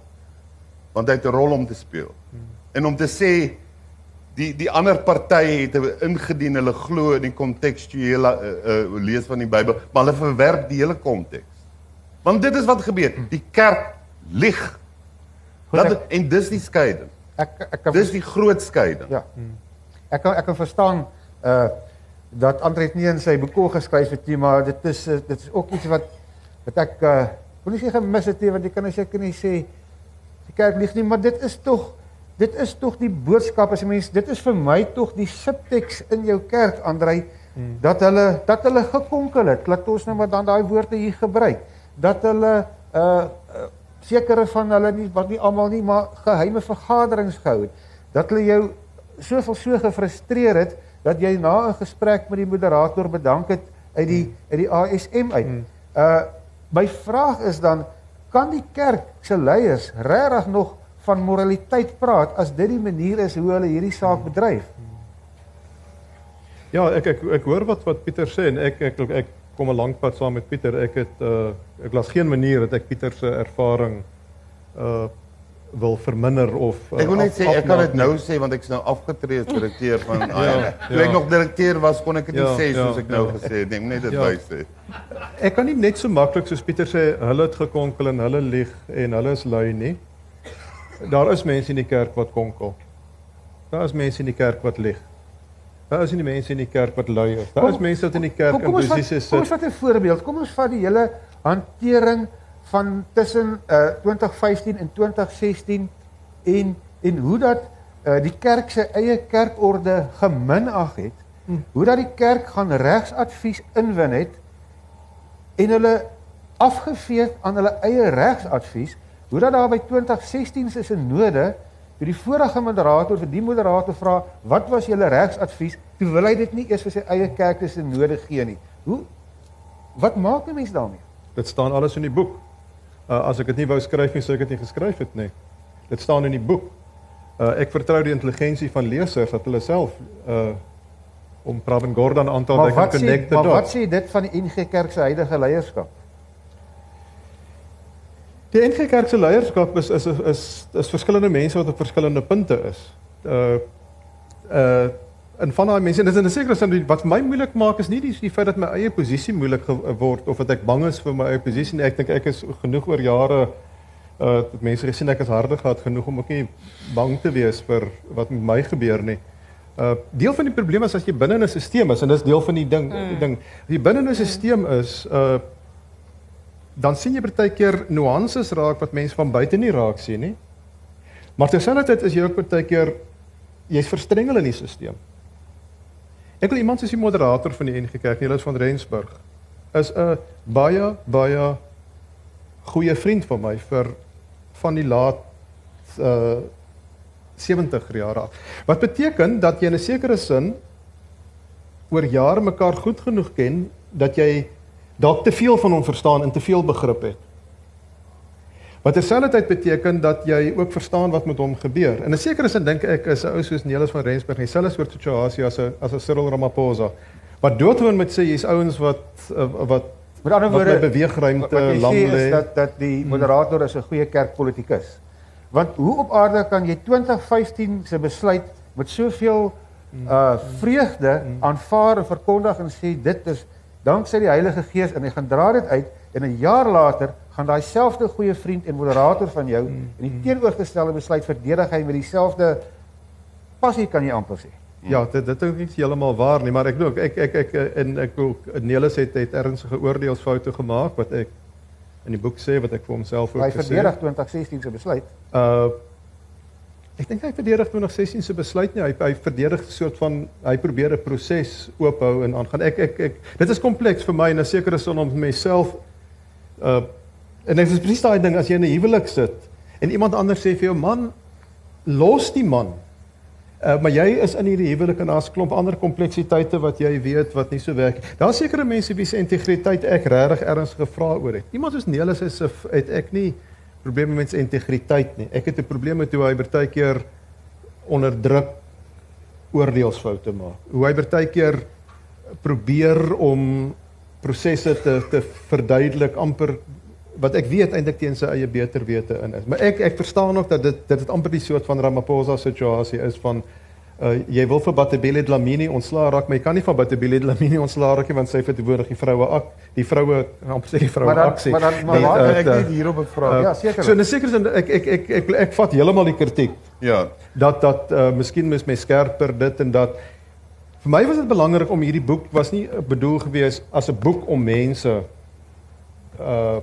Want hy het 'n rol om te speel. En om te sê die die ander partye het ingedien hulle glo in die kontekstuele uh, uh, lees van die Bybel, maar hulle verwerp die hele konteks. Want dit is wat gebeur. Die kerk lieg. Dat en dis die skeiding. Ek ek kan Dis die groot skeiding. Ja. Ek kan ek kan verstaan uh dat Andre het nie in sy boek geskryf het nie, maar dit is dit is ook iets wat wat ek uh wil nie sê gemis het nie, want jy kan seker nie sê die kerk lieg nie, maar dit is tog dit is tog die boodskap as 'n mens dit is vir my tog die subteks in jou kerk Andre hmm. dat hulle dat hulle gekonkel het. Laat ons nou maar dan daai woorde hier gebruik. Dat hulle uh, uh sekere van hulle nie wat nie almal nie, maar geheime vergaderings gehou het. Dat hulle jou soveel so gefrustreer het dat jy na 'n gesprek met die moderator bedank het uit die uit die ASM uit. Hmm. Uh my vraag is dan kan die kerk se leiers regtig nog van moraliteit praat as dit die manier is hoe hulle hierdie saak bedryf? Ja, ek ek ek hoor wat wat Pieter sê en ek ek ek kom 'n lank pad saam met Pieter. Ek het uh ek las geen manier dat ek Pieter se ervaring uh wil verminder of uh, Ek wil net af, sê ek kan dit nou sê want ek's nou afgetree as direkteur van ja, ja. Toe ek nog direkteur was kon ek dit ja, sê soos ja, ek nou ja. gesê het. Ek moet net dit ja. wys sê. Ek kan nie net so maklik soos Pieter sê hulle het gekonkel en hulle lieg en hulle is lui nie. Daar is mense in die kerk wat konkel. Daar is mense in die kerk wat lieg. Daar is nie mense in die kerk wat lui is. Daar Kom- is mense wat in die kerk Kom, in kom vat, posisies kom ons sit. vat 'n voorbeeld. Kom ons vat die hele hantering van tussen uh 2015 en 2016 en en hoe dat uh die kerk se eie kerkorde geminag het. Hmm. Hoe dat die kerk gaan regsadvies inwin het en hulle afgevee aan hulle eie regsadvies. Hoe dat daar by 2016 se synode toe die vorige moderator vir die moderator vra, "Wat was julle regsadvies?" Toe wil hy dit nie eers vir sy eie kerk se synode gee nie. Hoe wat maak 'n mens daarmee? Dit staan alles in die boek. Uh, as ek dit nie wou skryf nie, sou ek dit nie geskryf het nie. Dit staan in die boek. Uh, ek vertrou die intelligensie van lesers dat hulle self uh om Pravin Gordhan aantal Maar dat kan wat sê connect the maar wat sê dit van die NG Kerk se huidige leierskap? Die NG Kerk se leierskap is is is is, is verskillende mense wat op verskillende punte is. Uh uh en van daai mense en dis in 'n sekere sin wat vir my moeilik maak is nie die, die feit dat my eie posisie moeilik word of dat ek bang is vir my eie posisie nie. Ek dink ek is genoeg oor jare uh dat mense gesien ek is harde gehad genoeg om ook nie bang te wees vir wat met my gebeur nie. Uh deel van die probleem is as jy binne in 'n stelsel is en dis deel van die ding mm. die ding. As jy binne in 'n stelsel is, uh dan sien jy baie keer nuances raak wat mense van buite nie raak sien nie. Maar terselfdertyd is jy ook baie keer jy's verstrengel in die stelsel. Ek wil iemand soos die moderator van die NG Kerk, Niels van Rensburg, is 'n baie baie goeie vriend van my vir van die laat uh 70 jaar af. Wat beteken dat jy in 'n sekere sin oor jare mekaar goed genoeg ken dat jy dalk te veel van hom verstaan en te veel begrip het. Wat terselfdertyd beteken dat jy ook verstaan wat met hom gebeur. In 'n sekere sin dink ek is 'n ou soos Nelis van Rensburg dieselfde soort situasie as 'n as 'n Cyril Ramaphosa. Wat doodgewoon met sê jy's ouens wat wat Met ander woorde beweegruimte wat jy lam sê is lê. dat dat die moderator is 'n goeie kerkpolitikus. Want hoe op aarde kan jy 2015 se besluit met soveel uh vreugde aanvaar en verkondig en sê dit is danksy die Heilige Gees en hy gaan dra dit uit en 'n jaar later gaan daai selfde goeie vriend en moderator van jou in die teenoorgestelde besluit verdedig hy met dieselfde passie kan jy amper sê. Ja, dit dit is nie heeltemal waar nie, maar ek dink ek ek ek en ek ook Nelis het het ernstige oordeelsfoute gemaak wat ek in die boek sê wat ek vir homself ook Hy gesê verdedig het. 2016 se besluit. Uh ek dink hy verdedig 2016 se besluit nie. Hy hy verdedig 'n soort van hy probeer 'n proses oophou en aangaan. Ek ek ek dit is kompleks vir my en 'n sekere sin om myself uh en dit is presies daai ding as jy in 'n huwelik sit en iemand anders sê vir jou man los die man. Uh, maar jy is in hierdie huwelik en daar's klomp ander kompleksiteite wat jy weet wat nie so werk nie. Daar's sekere mense wie se integriteit ek regtig ernstige vrae oor het. Iemand soos Nelis is 'n het ek nie probleme met sy integriteit nie. Ek het 'n probleem met hoe hy partykeer onder druk oordeelsfoute maak. Hoe hy partykeer probeer om prosesse te te verduidelik amper wat ek weet eintlik teen sy eie beter wete in is. Maar ek ek verstaan ook dat dit dit amper die soort van Ramaphosa situasie is van uh jy wil vir Batabile Dlamini ontslaa raak, maar jy kan nie van Batabile Dlamini ontslaa raak nie want sy verteenwoordig die vroue ak die vroue amper sê die vroue Maar aksie. maar dan- maar waar- uh, ek uh, net hierop 'n vraag. Ja, seker. So in 'n sekere sin ek ek ek ek ek, ek vat heeltemal die kritiek Ja, dat dat uh, miskien mis my skerper dit en dat vir my was dit belangrik om hierdie boek was nie uh, bedoel gewees as 'n boek om mense uh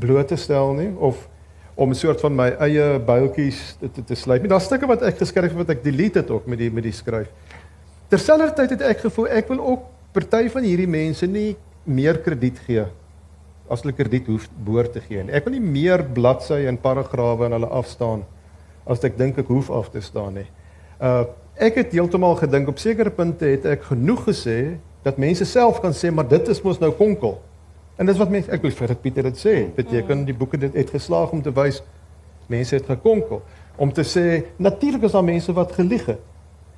bloot te stel nie of om 'n soort van my eie builtjies te, te, te sluit. Maar daar's stukke wat ek geskryf het wat ek delete het ook met die met die skryf. Terselfdertyd het ek gevoel ek wil ook party van hierdie mense nie meer krediet gee as hulle krediet hoef behoort te gee nie. Ek wil nie meer bladsye en paragrawe in hulle afstaan as ek dink ek hoef af te staan nie. Uh ek het heeltemal gedink op sekere punte het ek genoeg gesê dat mense self kan sê maar dit is mos nou konkel. En dis wat mense ek wil vir dit Pieter dit sê. Beteken die boeke dit het geslaag om te wys mense het gekonkel om te sê natuurlik is daar mense wat gelieg het.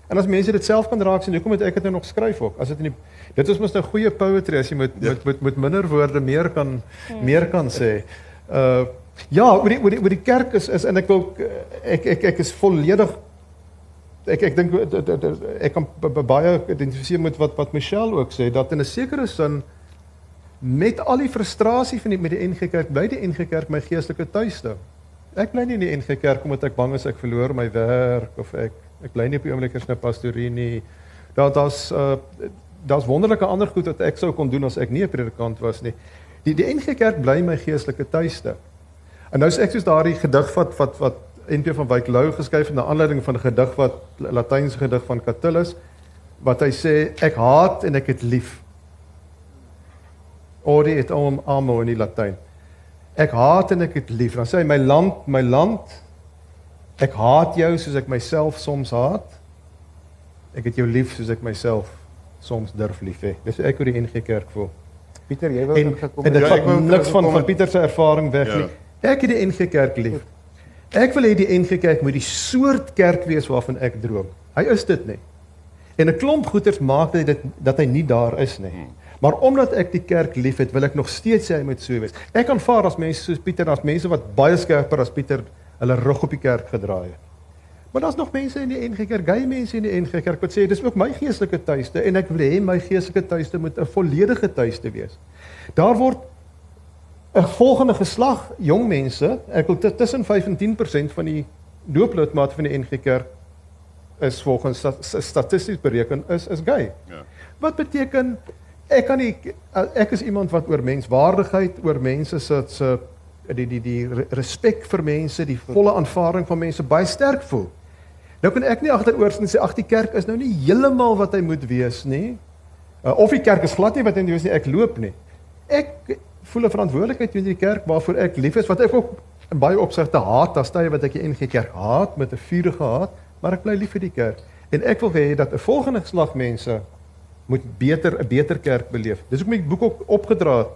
En as mense dit self kan raak sien, hoekom het ek dit nou nog skryf ook? As dit in die dit is mos nou goeie poetry as jy met Ja. met met met minder woorde meer kan meer kan sê. Uh ja, oor die oor die oor die kerk is is en ek wil ek ek ek is volledig ek ek dink ek kan baie identifiseer met wat wat Michelle ook sê dat in 'n sekere sin met al die frustrasie van die met die NG Kerk bly die NG Kerk my geestelike tuiste. Ek bly nie in die NG Kerk omdat ek bang is ek verloor my werk of ek ek bly nie op die oomblik as 'n pastorie nie. Daar daar's uh daar's wonderlike ander goed wat ek sou kon doen as ek nie 'n predikant was nie. Die die NG Kerk bly my geestelike tuiste. En nou is ek soos daardie gedig wat wat wat NP van Wyk Lou geskryf het na aanleiding van 'n gedig wat Latynse gedig van Catullus wat hy sê ek haat en ek het lief. Odi et om amo in die Latyn. Ek haat en ek het lief. Dan sê hy my land, my land. Ek haat jou soos ek myself soms haat. Ek het jou lief soos ek myself soms durf lief hê. Dis hoe ek oor die NG Kerk voel. Pieter, jy wou ingekom en dit Ja, vat niks van van Pieter se ervaring weg Ja. nie. Ek het die NG Kerk lief. Ek wil hê die NG Kerk moet die soort kerk wees waarvan ek droom. Hy is dit nie. En 'n klomp goeters maak dit dat dat hy nie daar is nie. Maar omdat ek die kerk liefhet, wil ek nog steeds sê hy moet so wees. Ek aanvaar as mense soos Pieter, as mense wat baie skerper as Pieter hulle rug op die kerk gedraai het. Maar daar's nog mense in die NG Kerk, gay mense in die NG Kerk wat sê dis ook my geestelike tuiste en ek wil hê my geestelike tuiste moet 'n volledige tuiste wees. Daar word 'n volgende geslag jong mense, ek wil tussen 5 en 10% van die dooplidmate van die NG Kerk is volgens statisties bereken is is gay. Ja. Wat beteken ek kan nie ek is iemand wat oor menswaardigheid, oor mense se se die die die re- respek vir mense, die volle aanvaarding van mense baie sterk voel. Nou kan ek nie agteroor sien en sê ag die kerk is nou nie heeltemal wat hy moet wees nie. Uh, of die kerk is glad nie wat hy moet wees nie, ek loop nie. Ek voel 'n verantwoordelikheid teenoor die kerk waarvoor ek lief is, wat ek ook in baie opsigte haat, daar stye wat ek die NG Kerk haat met 'n vurige haat, maar ek bly lief vir die kerk. En ek wil hê dat 'n volgende geslag mense moet beter 'n beter kerk beleef. Dis hoekom ek boek ook opgedra het.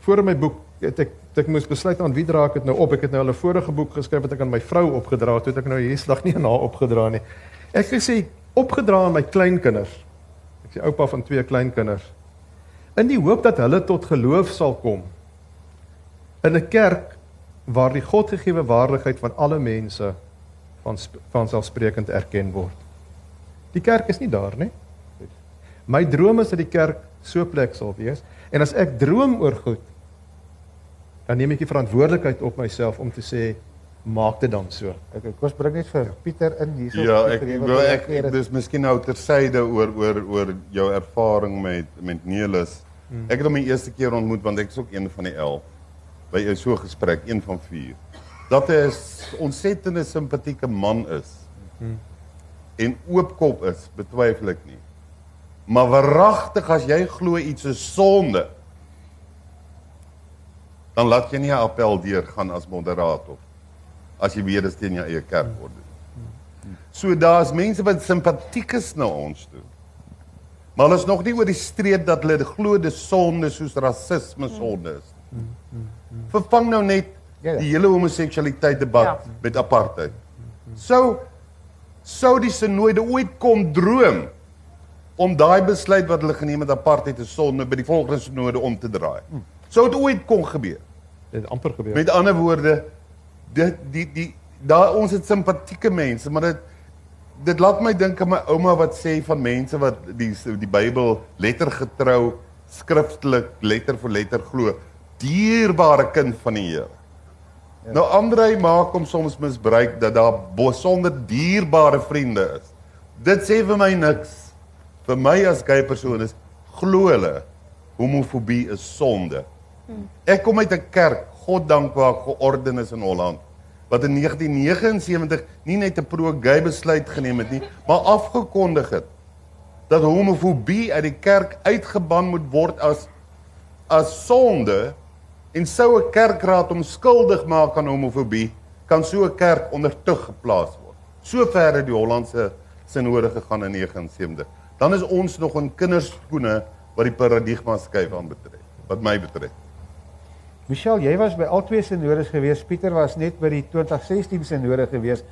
Voor my boek het ek het ek moes besluit aan wie dra ek dit nou op. Ek het nou 'n vorige boek geskryf wat ek aan my vrou opgedra het, het ek nou hierdie slag nie aan haar opgedra nie. Ek het gesê opgedra aan my kleinkinders. Ek sê oupa van twee kleinkinders. In die hoop dat hulle tot geloof sal kom in 'n kerk waar die Godgegewe waardigheid van alle mense van van selfsprekend erken word. Die kerk is nie daar nie. My droom is dat die kerk so 'n plek sal wees en as ek droom oor goed dan neem ek die verantwoordelikheid op myself om te sê maak dit dan so. Ek ek kos bring net vir Pieter in hierso. Ja, ek wil ek, ek dis miskien nou tersyde oor oor oor jou ervaring met met Nelis. Hmm. Ek het hom die eerste keer ontmoet want ek is ook een van die 11 by 'n so gesprek, een van 4. Dat hy 'n ontsettende simpatieke man is. Hmm. En oopkop is, betwyfel ek nie. Maar waaragtig as jy glo iets is sonde, dan laat jy nie 'n appel deurgaan as moderator as jy weet dit teen jou eie kerk word. So daar's mense wat simpatiek is na ons toe. Maar hulle is nog nie oor die streep dat hulle glo dis sonde soos rasisme sonde is. Vervang nou net Ja, ja. die hele homoseksualiteit debat Ja. met apartheid. Sou sou die sinode ooit kom droom om daai besluit wat hulle geneem het apartheid te sonde by die volgende sinode om te draai. Sou dit ooit kon gebeur? Dit het amper gebeur. Met ander woorde, dit die die daar ons het simpatieke mense, maar dit dit laat my dink aan my ouma wat sê van mense wat die die Bybel lettergetrou skriftelik letter vir letter glo. Dierbare kind van die Here. Ja. Nou Andrei maak hom soms misbruik dat daar besonder dierbare vriende is. Dit sê vir my niks. Vir my as gay persoon is glo hulle homofobie is sonde. Ek kom uit 'n kerk, God dank waar georden is in Holland, wat in 1979 nie net 'n pro-gay besluit geneem het nie, maar afgekondig het dat homofobie uit die kerk uitgeban moet word as as sonde en sou 'n kerkraad hom skuldig maak aan homofobie, kan so 'n kerk onder tug geplaas word. Sover het die Hollandse sinode gegaan in 79. Dan is ons nog in kinderskoene wat die paradigma skuif aanbetref, wat my betref. Michelle, jy was by al twee sinodes gewees. Pieter was net by die 2016 sinode gewees.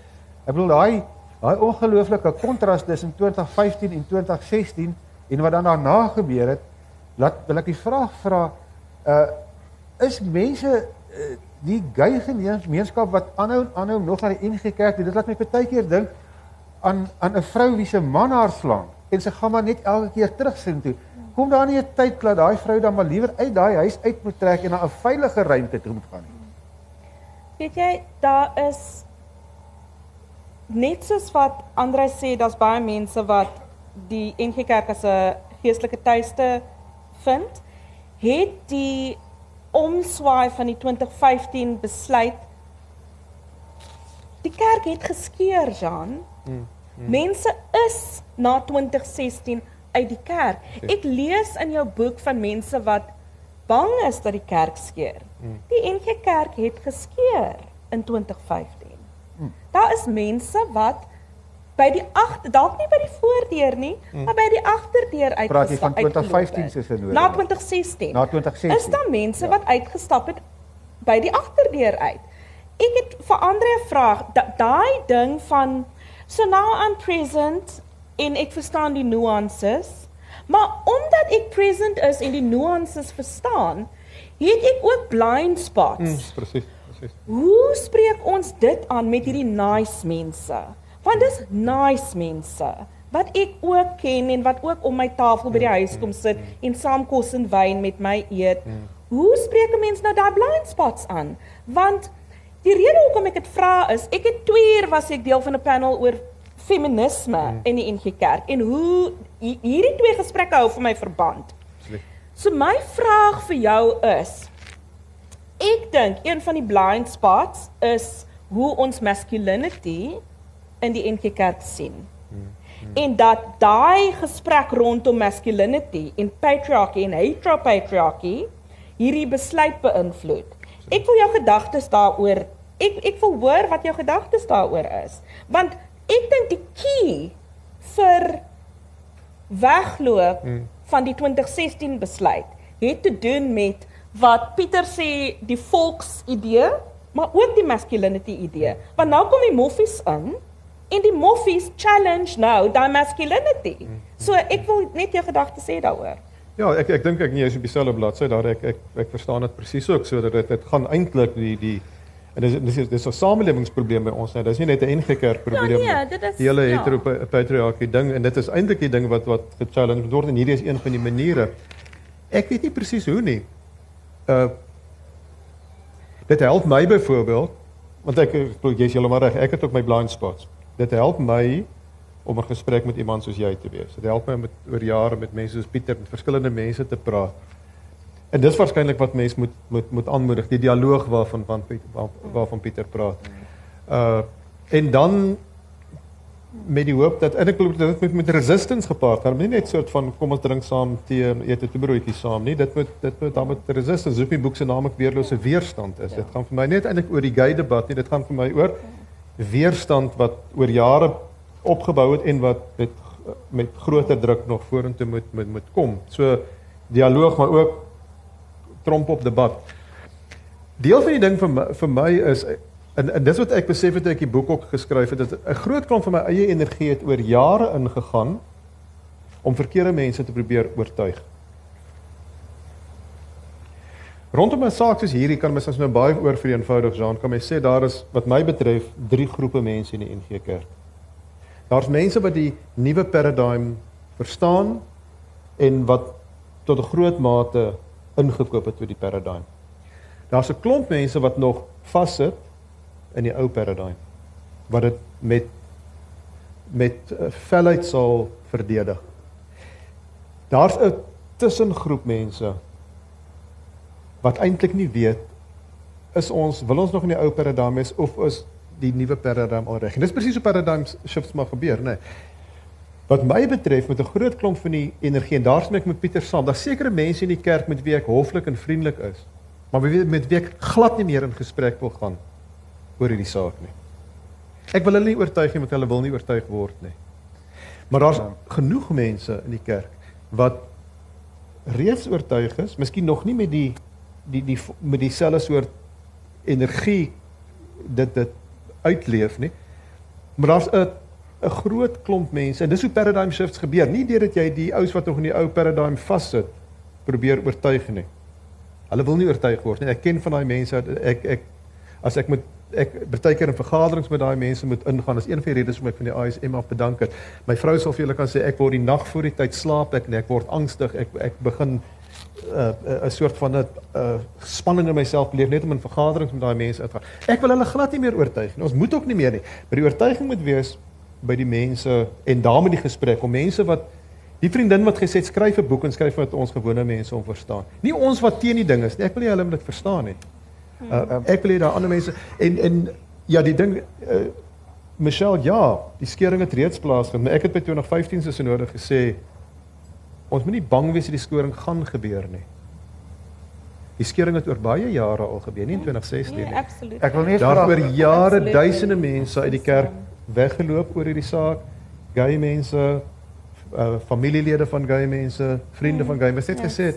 Ek bedoel daai daai ongelooflike kontras tussen 2015 en 2016 en wat dan daarna gebeur het, laat wil ek die vraag vra uh is mense uh, die gay gemeenskap wat aanhou aanhou nog na die NG Kerk. Dit laat my baie keer dink aan aan 'n vrou wie se man haar slaan en sy gaan maar net elke keer terug sin toe. Kom daar nie 'n tyd dat daai vrou dan maar liewer uit daai huis uit moet trek en na 'n veilige ruimte toe moet gaan nie. weet jy, daar is net soos wat Andre sê, daar's baie mense wat die NG Kerk as 'n geestelike tuiste vind, het die omswaai van die 2015 besluit die kerk het geskeur, Jean. Mm, mm. Mense is na 2016 uit die kerk. Ek lees in jou boek van mense wat bang is dat die kerk skeur. Mm. Die NG Kerk het geskeur in 2015. Mm. Daar is mense wat by die agter dalk nie by die voordeur nie, mm. maar by die agterdeur uit. Praat jy van 2015 se se Na 2016. Na 2016. Is daar mense ja. wat uitgestap het by die agterdeur uit? Ek het vir Andre 'n vraag. Daai ding van so now I'm present en ek verstaan die nuances, maar omdat ek present is en die nuances verstaan, het ek ook blind spots. Mm, presies, presies. Hoe spreek ons dit aan met hierdie nice mense? Want dis nice mense wat ek ook ken en wat ook om my tafel by die huis kom sit en saam kos en wyn met my eet. Hoe spreek 'n mens nou daai blind spots aan? Want die rede hoekom ek dit vra is, ek het 2 uur was ek deel van 'n panel oor feminisme hmm. in die NG Kerk en hoe hierdie twee gesprekke hou vir my verband. So my vraag vir jou is ek dink een van die blind spots is hoe ons masculinity in die NG Kerk sien. Hmm. Hmm. En dat daai gesprek rondom masculinity en patriarchy en heteropatriarchy hierdie besluit beïnvloed. Ek wil jou gedagtes daaroor ek ek wil hoor wat jou gedagtes daaroor is. Want ek dink die key vir wegloop hmm. van die 2016 besluit het te doen met wat Pieter sê die volksidee, maar ook die masculinity idee. Want nou kom die moffies in en die moffies challenge nou daai masculinity. So ek wil net jou gedagtes sê daaroor. Ja, ek ek dink ek nie jy's op dieselfde bladsy daar ek ek ek verstaan dit presies ook so dat dit dit gaan eintlik die die en dis dis is dis 'n samelewingsprobleem by ons net. Dis nie net 'n ingeker probleem nie. Ja, nee, dit is die hele ja. heteropatriargie ding en dit is eintlik die ding wat wat gechallenge word en hierdie is een van die maniere. Ek weet nie presies hoe nie. Uh dit help my byvoorbeeld want ek jy's heeltemal reg. Ek het ook my blind spots dit help my om 'n gesprek met iemand soos jy te wees. Dit help my om oor jare met mense soos Pieter met verskillende mense te praat. En dis waarskynlik wat mense moet moet moet aanmoedig, die dialoog waarvan van waar, waarvan Pieter praat. Uh en dan met die hoop dat en ek glo dit moet met resistance gepaard gaan. Nie net soort van kom ons drink saam tee en eet 'n broodjie saam nie. Dit moet dit moet dan met resistance. Hoef nie boek se naam ek weerlose weerstand is. Ja. Dit gaan vir my net eintlik oor die gay debat nie. Dit gaan vir my oor weerstand wat oor jare opgebou het en wat met met groter druk nog vorentoe moet moet moet kom. So dialoog maar ook tromp op debat. Deel van die ding vir my, vir my is en, en dis wat ek besef het ek die boek ook geskryf het dat 'n groot klomp van my eie energie het oor jare ingegaan om verkeerde mense te probeer oortuig. Rondom 'n saak soos hierdie kan mens as nou baie oor vir eenvoudig Jean kan mens sê daar is wat my betref drie groepe mense in die NG Kerk. Daar's mense wat die nuwe paradigm verstaan en wat tot 'n groot mate ingekoop het met die paradigm. Daar's 'n klomp mense wat nog vassit in die ou paradigm wat dit met met felheid eh, sal verdedig. Daar's 'n tussengroep mense wat eintlik nie weet is ons wil ons nog in die ou paradigm is of is die nuwe paradigm al reg. En dis presies hoe paradigm shifts maar gebeur, nê. Nee. Wat my betref met 'n groot klomp van die energie en daar's net met Pieter saam. Daar's sekere mense in die kerk met wie ek hoflik en vriendelik is, maar wie weet met wie ek glad nie meer in gesprek wil gaan oor hierdie saak nie. Ek wil hulle nie oortuig nie, want hulle wil nie oortuig word nie. Maar daar's ja. genoeg mense in die kerk wat reeds oortuig is, miskien nog nie met die die die met dieselfde soort energie dit dit uitleef nie. Maar daar's 'n 'n groot klomp mense en dis hoe paradigm shifts gebeur. Nie deurdat jy die ouens wat nog in die ou paradigm vassit probeer oortuig nie. Hulle wil nie oortuig word nie. Ek ken van daai mense ek ek as ek met ek baie keer in vergaderings met daai mense moet ingaan. Dis een van die redes hoekom ek van die ISM af bedank het. My vrou sal vir julle kan sê ek word die nag voor die tyd slaap ek en ek word angstig. Ek ek begin 'n uh, soort van 'n uh, spanning in myself beleef net om in vergaderings met daai mense uit te gaan. Ek wil hulle glad nie meer oortuig nie. Ons moet ook nie meer nie. Maar die oortuiging moet wees by die mense en daarmee die gesprek om mense wat die vriendin wat gesê het skryf 'n boek en skryf wat ons gewone mense om verstaan. Nie ons wat teen die ding is nie. Ek wil nie hulle moet dit verstaan nie. Uh, ek wil hê daar ander mense en en ja, die ding uh, Michelle, ja, die skering het reeds plaasgevind, maar ek het by 2015 se synode gesê ons moet nie bang wees dat die skering gaan gebeur nie. Die skering het oor baie jare al gebeur, nie in 2016 Nee, nie. absoluut. Ek wil net Daar vra oor jare Absoluut. duisende mense uit die kerk weggeloop oor hierdie saak. Gay mense, uh, familielede van gay mense, vriende van gay mense het Ja, gesê.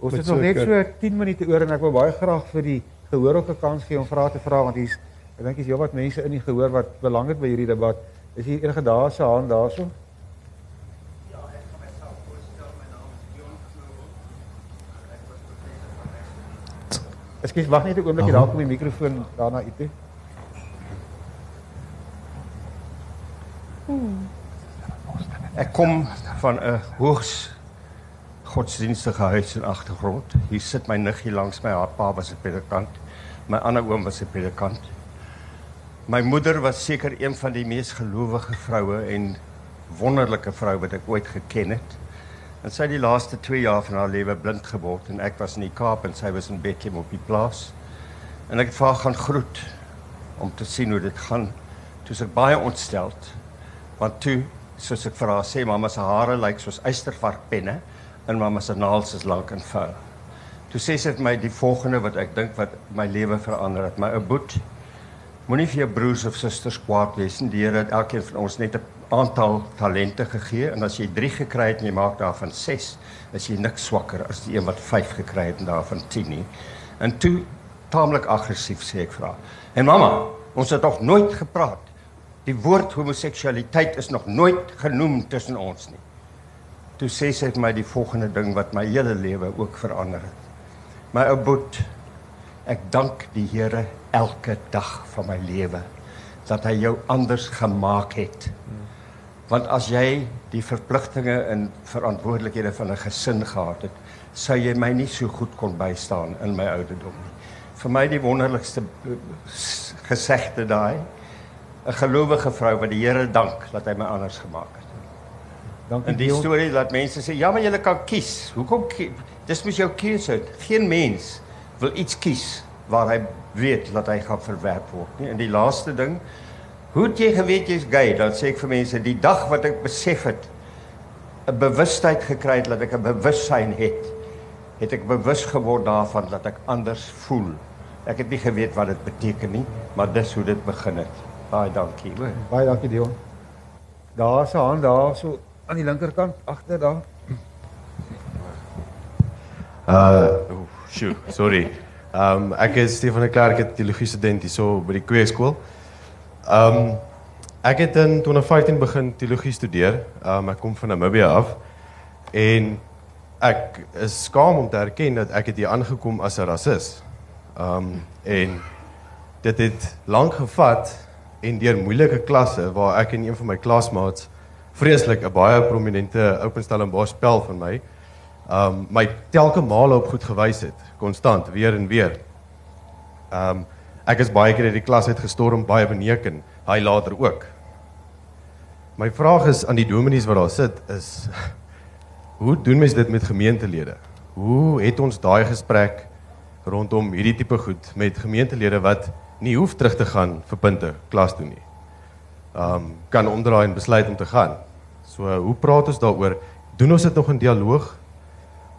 Ons het nog net so 10 minute oor en ek wil baie graag vir die gehoor ook 'n kans gee om vrae te vra want hier's ek dink hier's heelwat mense in die gehoor wat belang het by hierdie debat. Is hier enige daar se hand daarso? Ekskuus, wag net 'n oombliekie, daar kom die mikrofoon daarna uit toe. Ek kom van 'n hoogs godsdienstige huis en agtergrond. Hier sit my niggie langs my. Haar pa was 'n predikant. My ander oom was 'n predikant. My moeder was seker een van die mees gelowige vroue en wonderlike vrou wat ek ooit geken het. En sy het die laaste 2 jaar van haar lewe blind geword en ek was in die Kaap en sy was in Bethlehem op die plaas. En ek het vir haar gaan groet om te sien hoe dit gaan. Toe is ek baie ontsteld want toe soos ek vir haar sê mamma se hare lyk soos eystervarkpenne en mamma se naels is lank en vuil. Toe sê sy vir my die volgende wat ek dink wat my lewe verander het. My ou boet moenie vir jou broers of susters kwaad wees nie. Die Here het elkeen van ons net 'n aantal talente gegee en as jy 3 gekry het en jy maak daarvan 6, is jy niks swakker as die een wat 5 gekry het en daarvan 10 nie. En toe taamlik aggressief sê ek vir haar. En mamma, ons het nog nooit gepraat. Die woord homoseksualiteit is nog nooit genoem tussen ons nie. Toe sê sy vir my die volgende ding wat my hele lewe ook verander het. My ou boet, ek dank die Here elke dag van my lewe dat hy jou anders gemaak het. Want as jy die verpligtinge en verantwoordelikhede van 'n gesin gehad het, sou jy my nie so goed kon bystaan in my ouderdom nie. Vir my die wonderlikste eh, gesegde daai 'n gelowige vrou wat die Here dank dat hy my anders gemaak het. Dankie. In die Dion. storie laat mense sê, ja, maar jy kan kies. Hoekom kie- dis mos jou keuse. Geen mens wil iets kies waar hy weet dat hy gaan verwerp word nie. En die laaste ding, hoe het jy geweet jy's gay? Dan sê ek vir mense, die dag wat ek besef het 'n bewustheid gekry het dat ek 'n bewussyn het, het ek bewus geword daarvan dat ek anders voel. Ek het nie geweet wat dit beteken nie, maar dis hoe dit begin het. Baie dankie, hoor. Baie dankie Dion. Daar se hand daarso aan die linkerkant agter daar. Uh, oh, sjoe, sorry. Um ek is Stefan de Klerk, ek teologie student hierso by die Kweekskool. Um ek het in 2015 begin teologie studeer. Um ek kom van Namibië af en ek is skaam om te erken dat ek het hier aangekom as 'n rasis. Um en dit het lank gevat en deur moeilike klasse waar ek en een van my klasmaats vreeslik 'n baie prominente Openstellenbosch spel van my um my telke male op goed gewys het, konstant weer en weer. Um ek is baie keer uit die klas uit gestorm, baie beneken, hy later ook. My vraag is aan die dominees wat daar sit is hoe doen mens dit met gemeentelede? Hoe het ons daai gesprek rondom hierdie tipe goed met gemeentelede wat nie hoef terug te gaan vir punte klas toe nie. Um kan omdraai en besluit om te gaan. So hoe praat ons daaroor? Doen ons dit nog in dialoog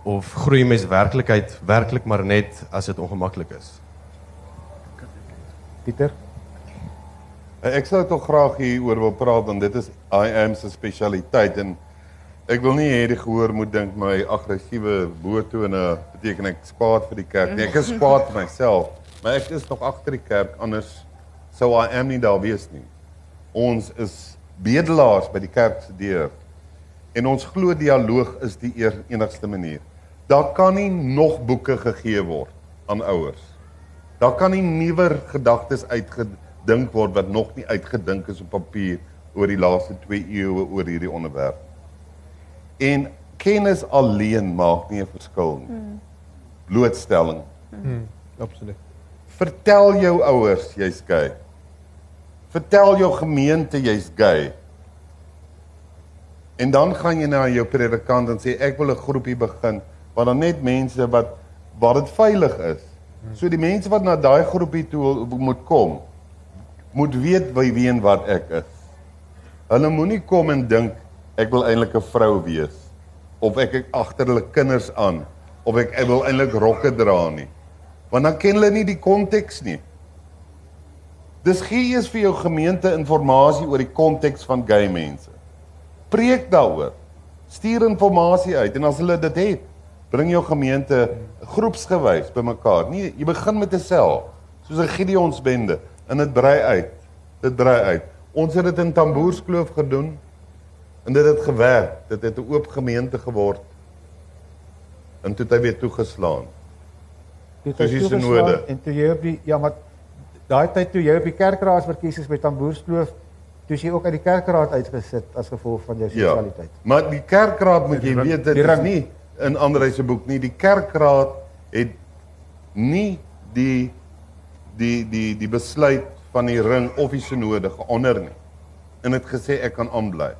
of groei mens werklikheid werklik maar net as dit ongemaklik is? Pieter. Ek sou tog graag hieroor wil praat want dit is I am se spesialiteit en ek wil nie hê die gehoor moet dink my aggressiewe boetone beteken ek spaat vir die kerk nie. Ek is spaat myself, maar ek is nog agter die kerk anders sou I am nie daar wees nie. Ons is bedelaars by die kerk se deur. En ons glo dialoog is die enigste manier. Daar kan nie nog boeke gegee word aan ouers. Daar kan nie nuwer gedagtes uitgedink word wat nog nie uitgedink is op papier oor die laaste 2 eeue oor hierdie onderwerp. En kennis alleen maak nie 'n verskil nie. Blootstelling. Absoluut. Vertel jou ouers jy's gay. Vertel jou gemeente jy's gay. En dan gaan jy na jou predikant en sê ek wil 'n groepie begin waar dan net mense wat waar dit veilig is. So die mense wat na daai groepie toe moet kom moet weet wie wie en wat ek is. Hulle moenie kom en dink ek wil eintlik 'n vrou wees of ek ek agter hulle kinders aan of ek, ek wil eintlik rokke dra nie. Want dan ken hulle nie die konteks nie. Dis gee eers vir jou gemeente inligting oor die konteks van gay mense. Preek daaroor. Stuur inligting uit en as hulle dit het, bring jou gemeente groepsgewys bymekaar. Nee, jy begin met 'n sel, soos 'n Gideonsbende en dit brei uit. Dit brei uit. Ons het dit in Tamboerskloof gedoen en dit het gewerk. Dit het 'n oop gemeente geword. En toe het hy weer toegeslaan. Toe het Soos hy die toegeslaan synode. En toe jy op die ja, maar daai tyd toe jy op die kerkraadsverkiesings by Tamboerskloof, toe is jy ook uit die kerkraad uitgesit as gevolg van jou Ja. seksualiteit. Maar die kerkraad moet jy weet dit is nie in Andre se boek nie. Die kerkraad het nie die die die die besluit van die ring of die synode geonder nie. En het gesê ek kan aanbly.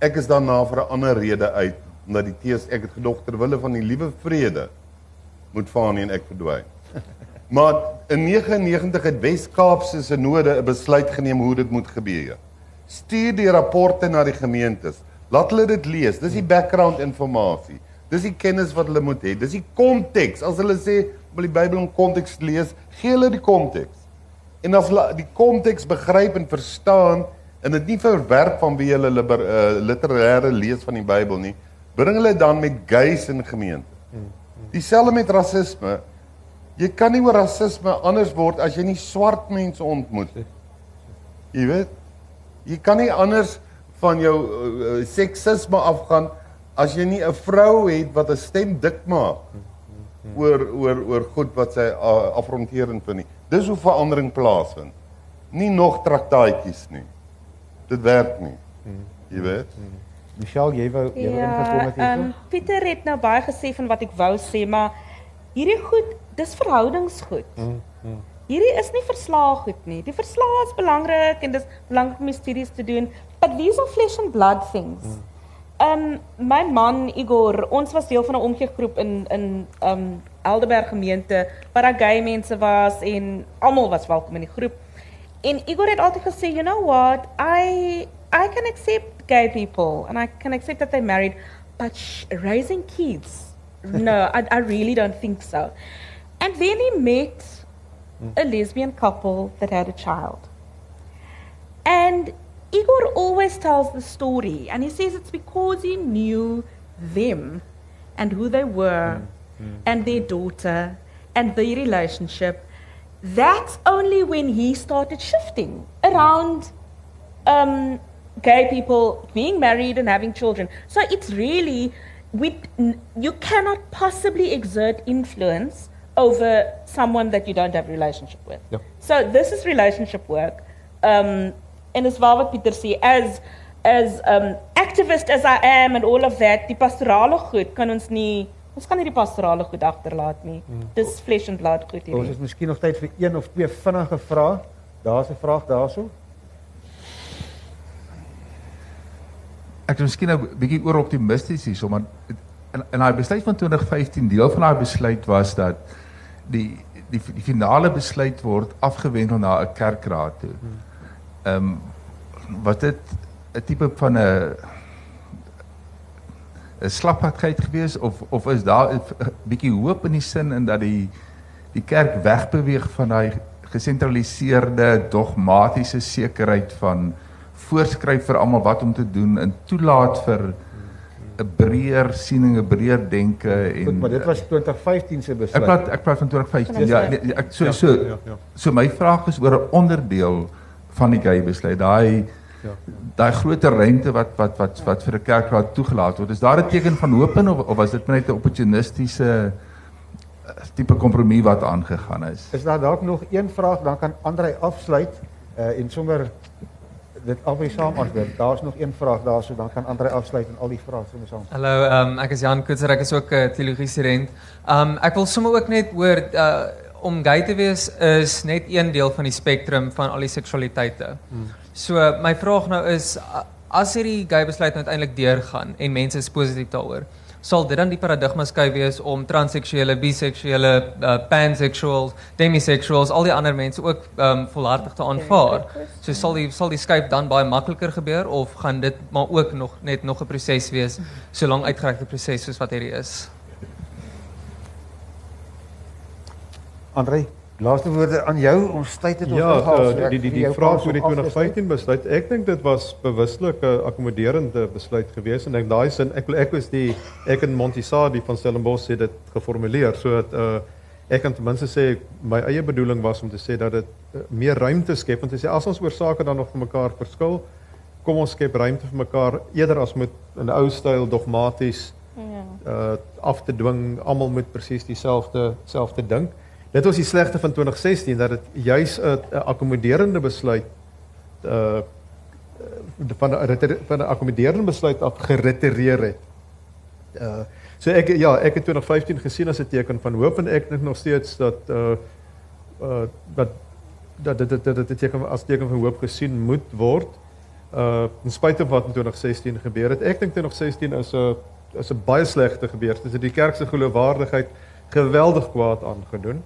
Ek is daarna vir 'n ander rede uit omdat die tees ek het gedog ter wille van die liewe vrede moet Fanie en ek verdwyn. Maar in 99 het Wes-Kaapse Sinode 'n besluit geneem hoe dit moet gebeur. Stuur die rapporte na die gemeentes. Laat hulle dit lees. Dis die background inligting. Dis die kennis wat hulle moet hê. Dis die konteks. As hulle sê wil die Bybel in konteks lees, gee hulle die konteks. En as hulle die konteks begryp en verstaan en dit nie verwerp van wie hulle liber, uh, literêre lees van die Bybel nie, bring hulle dan met gays in gemeente. Dieselfde met rasisme. Jy kan nie oor rasisme anders word as jy nie swart mense ontmoet nie. Jy weet, jy kan nie anders van jou uh, seksisme afgaan as jy nie 'n vrou het wat 'n stem dik maak oor oor oor goed wat sy uh, afronterend vind nie. Dis hoe verandering plaasvind. Nie nog traktaatjies nie. Dit werk nie. Jy weet. Michelle, jy wou jy wou Ja, ingekom het ehm hierso? Pieter het nou baie gesê van wat ek wou sê, maar hierdie goed, dis verhoudingsgoed. Hierdie is nie verslae goed nie. Die verslae is belangrik en dis belangrik om die studies te doen, but these are flesh and blood things. Um my man Igor, ons was deel van 'n omgegroep in in um Elderberg gemeente waar daar gay mense was en almal was welkom in die groep. En Igor het altyd gesê, you know what? I I can accept gay people and I can accept that they're married, but sh- raising kids, no, I, I really don't think so. And then he met mm. a lesbian couple that had a child. And Igor always tells the story, and he says it's because he knew them and who they were mm, mm. and their daughter and their relationship. That's only when he started shifting around um, gay people being married and having children. So it's really we you cannot possibly exert influence over someone that you don't have a relationship with. Ja. So this is relationship work. Um, and as what Peter say, as as um, activist as I am and all of that, die pastorale goed kan ons nie ons kan nie die pastorale goed agterlaat nie. Dis flesh and blood goed Ons hierdie. het miskien nog tyd vir een of twee vinnige vrae. Daar's 'n vraag daarso. Ek is miskien nou 'n bietjie oor optimisties hierso, maar in in daai besluit van 2015 deel van daai besluit was dat die die die finale besluit word afgewendel na 'n kerkraad toe. Ehm um, wat dit 'n tipe van 'n 'n slappadheid gewees of of is daar 'n bietjie hoop in die sin in dat die die kerk wegbeweeg van daai gesentraliseerde dogmatiese sekerheid van voorskryf vir almal wat om te doen en toelaat vir 'n breër siening, 'n breër denke en Goed, maar dit was 2015 se Ek besluit. praat ek praat van 2015. Ja, nee, ek so so ja, ja. so my vraag is oor 'n onderdeel van die gay besluit. Daai Ja. daai groter ruimte wat wat wat wat vir 'n kerkraad toegelaat word. Is daar 'n teken van hoop in of of was dit net 'n opportunistiese eh, tipe kompromie wat aangegaan is? Is daar dalk nog een vraag dan kan Andrei afsluit uh, en sommer dit albei saam antwoord. Daar's nog een vraag daarso, dan kan Andre afsluit en al die vrae sommer saam. Hallo, ehm um, ek is Jan Koetser, ek is ook 'n uh, teologie student. Ehm um, ek wil sommer ook net hoor uh om gay te wees is net een deel van die spektrum van al die seksualiteite. Hmm. So my vraag nou is as hierdie gay besluit nou uiteindelik deurgaan en mense is positief daaroor, sal dit dan die paradigma skuif wees om transseksuele, biseksuele, uh, pansexuals, demisexuals, al die ander mense ook um volhartig te aanvaar. So sal die sal die skuif dan baie makliker gebeur of gaan dit maar ook nog net nog 'n proses wees, so lank uitgerekte proses soos wat hierdie is. Andrei Laaste woorde aan jou om tyd het ja, ons gehaal. Ja, die die die, die vraag oor die 2015 besluit. Ek dink dit was bewuslik 'n akkommoderende besluit geweest en ek daai sin ek wil ek was die ek en Montisadi van Stellenbosch het dit geformuleer sodat uh ek kan ten minste sê my eie bedoeling was om te sê dat dit uh, meer ruimte skep om te sê as ons oor sake dan nog van mekaar verskil, kom ons skep ruimte vir mekaar eerder as met 'n ou styl dogmaties ja. uh af te dwing almal moet presies dieselfde selfde dink. Dit was die slegte van 2016 dat dit juis 'n akkommoderende besluit uh van 'n van 'n akkommoderende besluit af geritereer het. Uh so ek ja, ek het 2015 gesien as 'n teken van hoop en ek dink nog steeds dat uh uh dat dat dit dit dit teken as teken van hoop gesien moet word. Uh in spite van wat in 2016 gebeur het. Ek dink 2016 is 'n is 'n baie slegte gebeurtenis. Dit die kerk se geloofwaardigheid geweldig kwaad aangedoen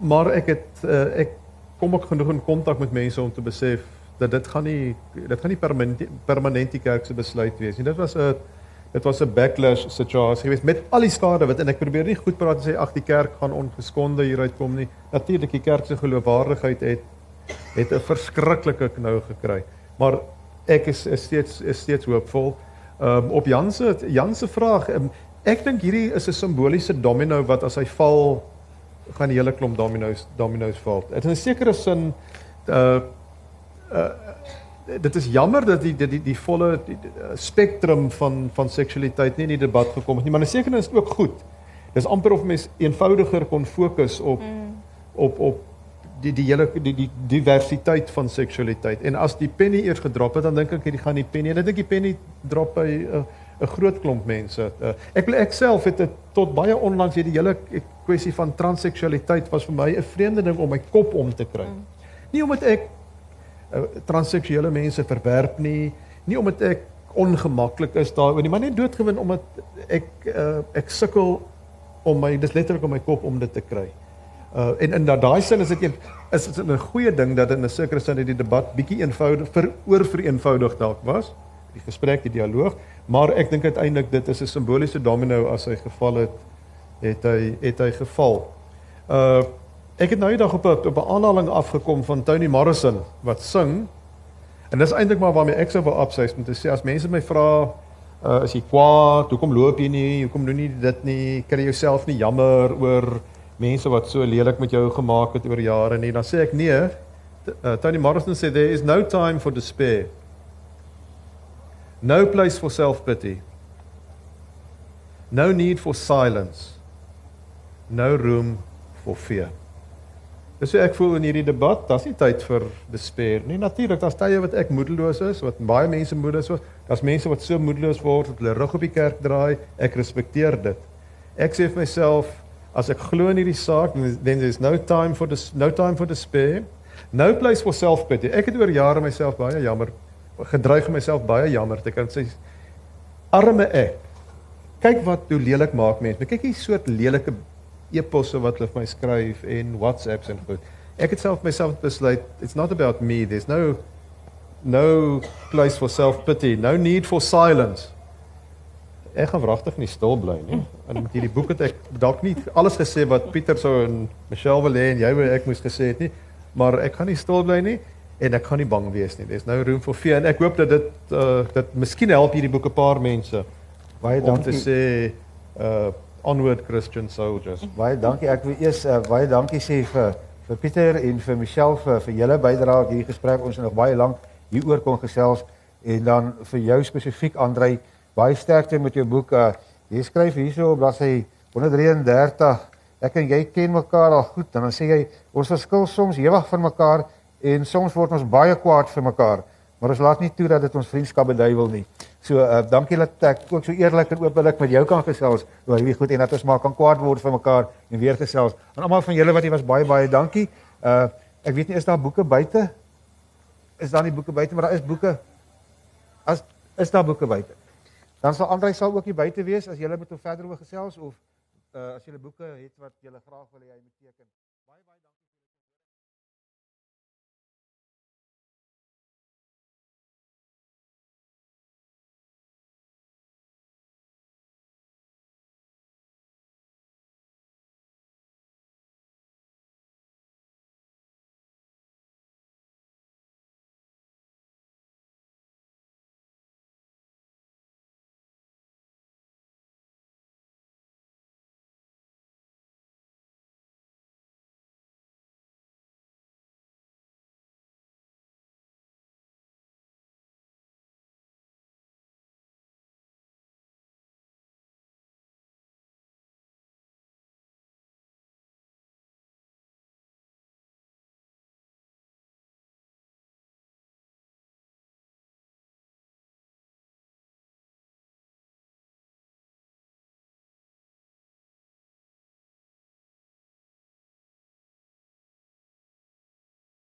maar ek het uh, ek kom ook genoeg in kontak met mense om te besef dat dit gaan nie dit gaan nie permanent permanent die kerk se besluit wees nie. Dit was 'n dit was 'n backlash situasie geweest met al die skade wat en ek probeer nie goed praat en sê ag die kerk gaan ongeskonde hieruit kom nie. Natuurlik die kerk se geloofwaardigheid het het 'n verskriklike knou gekry. Maar ek is, is steeds is steeds hoopvol. Ehm um, op Jan se Jan se vraag, um, ek dink hierdie is 'n simboliese domino wat as hy val gaan die hele klomp domino's domino's val. Dit is 'n sekere sin uh uh dit is jammer dat die die die, die volle die, die spektrum van van seksualiteit nie in die debat gekom het nie, maar seker is dit ook goed. Dis amper of mens eenvoudiger kon fokus op mm. op op die die hele die die diversiteit van seksualiteit. En as die penny eers gedrop het, dan dink ek hierdie gaan die penny. En ek dink die penny drop by uh, 'n groot klomp mense. Uh, ek ek self het dit tot baie onlangs hierdie hele kwessie van transseksualiteit was vir my 'n vreemde ding om my kop om te kry. Mm. Nie omdat ek uh, transseksuele mense verwerp nie, nie omdat ek ongemaklik is daaroor nie, maar net doodgewin omdat ek uh, ek sukkel om my dis letterlik om my kop om dit te kry. Uh en in daai sin is dit een is dit 'n goeie ding dat in 'n sekere sin die debat bietjie eenvoudig vir oor vereenvoudig dalk was, die gesprek, die dialoog, Maar ek dink uiteindelik dit is 'n simboliese domino as hy geval het, het hy het hy geval. Uh ek het nou eendag op 'n op 'n aanhaling afgekom van Tony Morrison wat sing. En dis eintlik maar waarmee ek sou wou opsys om te sê as mense my vra uh is jy kwaad, hoekom loop jy nie, hoekom doen jy dit nie, kry jouself nie jammer oor mense wat so lelik met jou gemaak het oor jare nie, dan sê ek nee. Uh, Tony Morrison sê there is no time for despair. No place for self-pity. No need for silence. No room for fear. Dis hoe ek voel in hierdie debat. Daar's nie tyd vir despair nie. Natuurlik, daar's tye wat ek moedeloos is, wat baie mense moedeloos is. Daar's mense wat so moedeloos word dat hulle rug op die kerk draai. Ek respekteer dit. Ek sê vir myself, as ek glo in hierdie saak, then there's no time for this no time for despair. No place for self-pity. Ek het oor jare myself baie jammer gedreig myself baie jammer te kan sê arme ek. Kyk wat hoe lelik maak mense. Kyk hier soort lelike e-posse wat hulle vir my skryf en WhatsApps en goed. Ek het self myself besluit it's not about me. There's no no place for self-pity, no need for silence. Ek gaan wragtig nie stil bly nie. En met hierdie boek het ek dalk nie alles gesê wat Pieter sou en Michelle wil hê en jy wou ek moes gesê het nie, maar ek gaan nie stil bly nie en ek gaan nie bang wees nie. There's no room for fear en ek hoop dat dit uh dit miskien help hierdie boek 'n paar mense. Baie dankie om te sê uh onward Christian soldiers. Baie dankie. Ek wil eers uh, baie dankie sê vir vir Pieter en vir Michelle vir vir julle bydrae aan hierdie gesprek. Ons het nog baie lank hieroor kon gesels en dan vir jou spesifiek Andrei, baie sterkte met jou boek. Uh jy skryf hierso op bladsy 133 Ek en jy ken mekaar al goed en dan sê jy ons verskil soms ewig van mekaar en soms word ons baie kwaad vir mekaar, Maar ons laat nie toe dat dit ons vriendskap beduiwel nie. So uh dankie dat ek ook so eerlik en openlik met jou kan gesels oor hierdie goed en dat ons maar kan kwaad word vir mekaar en weer gesels. En almal van julle wat hier was baie baie dankie. Uh ek weet nie is daar boeke buite? Is daar nie boeke buite, maar daar is boeke. As is daar boeke buite? Dan sal Andrei sal ook hier buite wees as julle met hom verder oor gesels of uh as julle boeke het wat julle graag wil hê hy moet teken.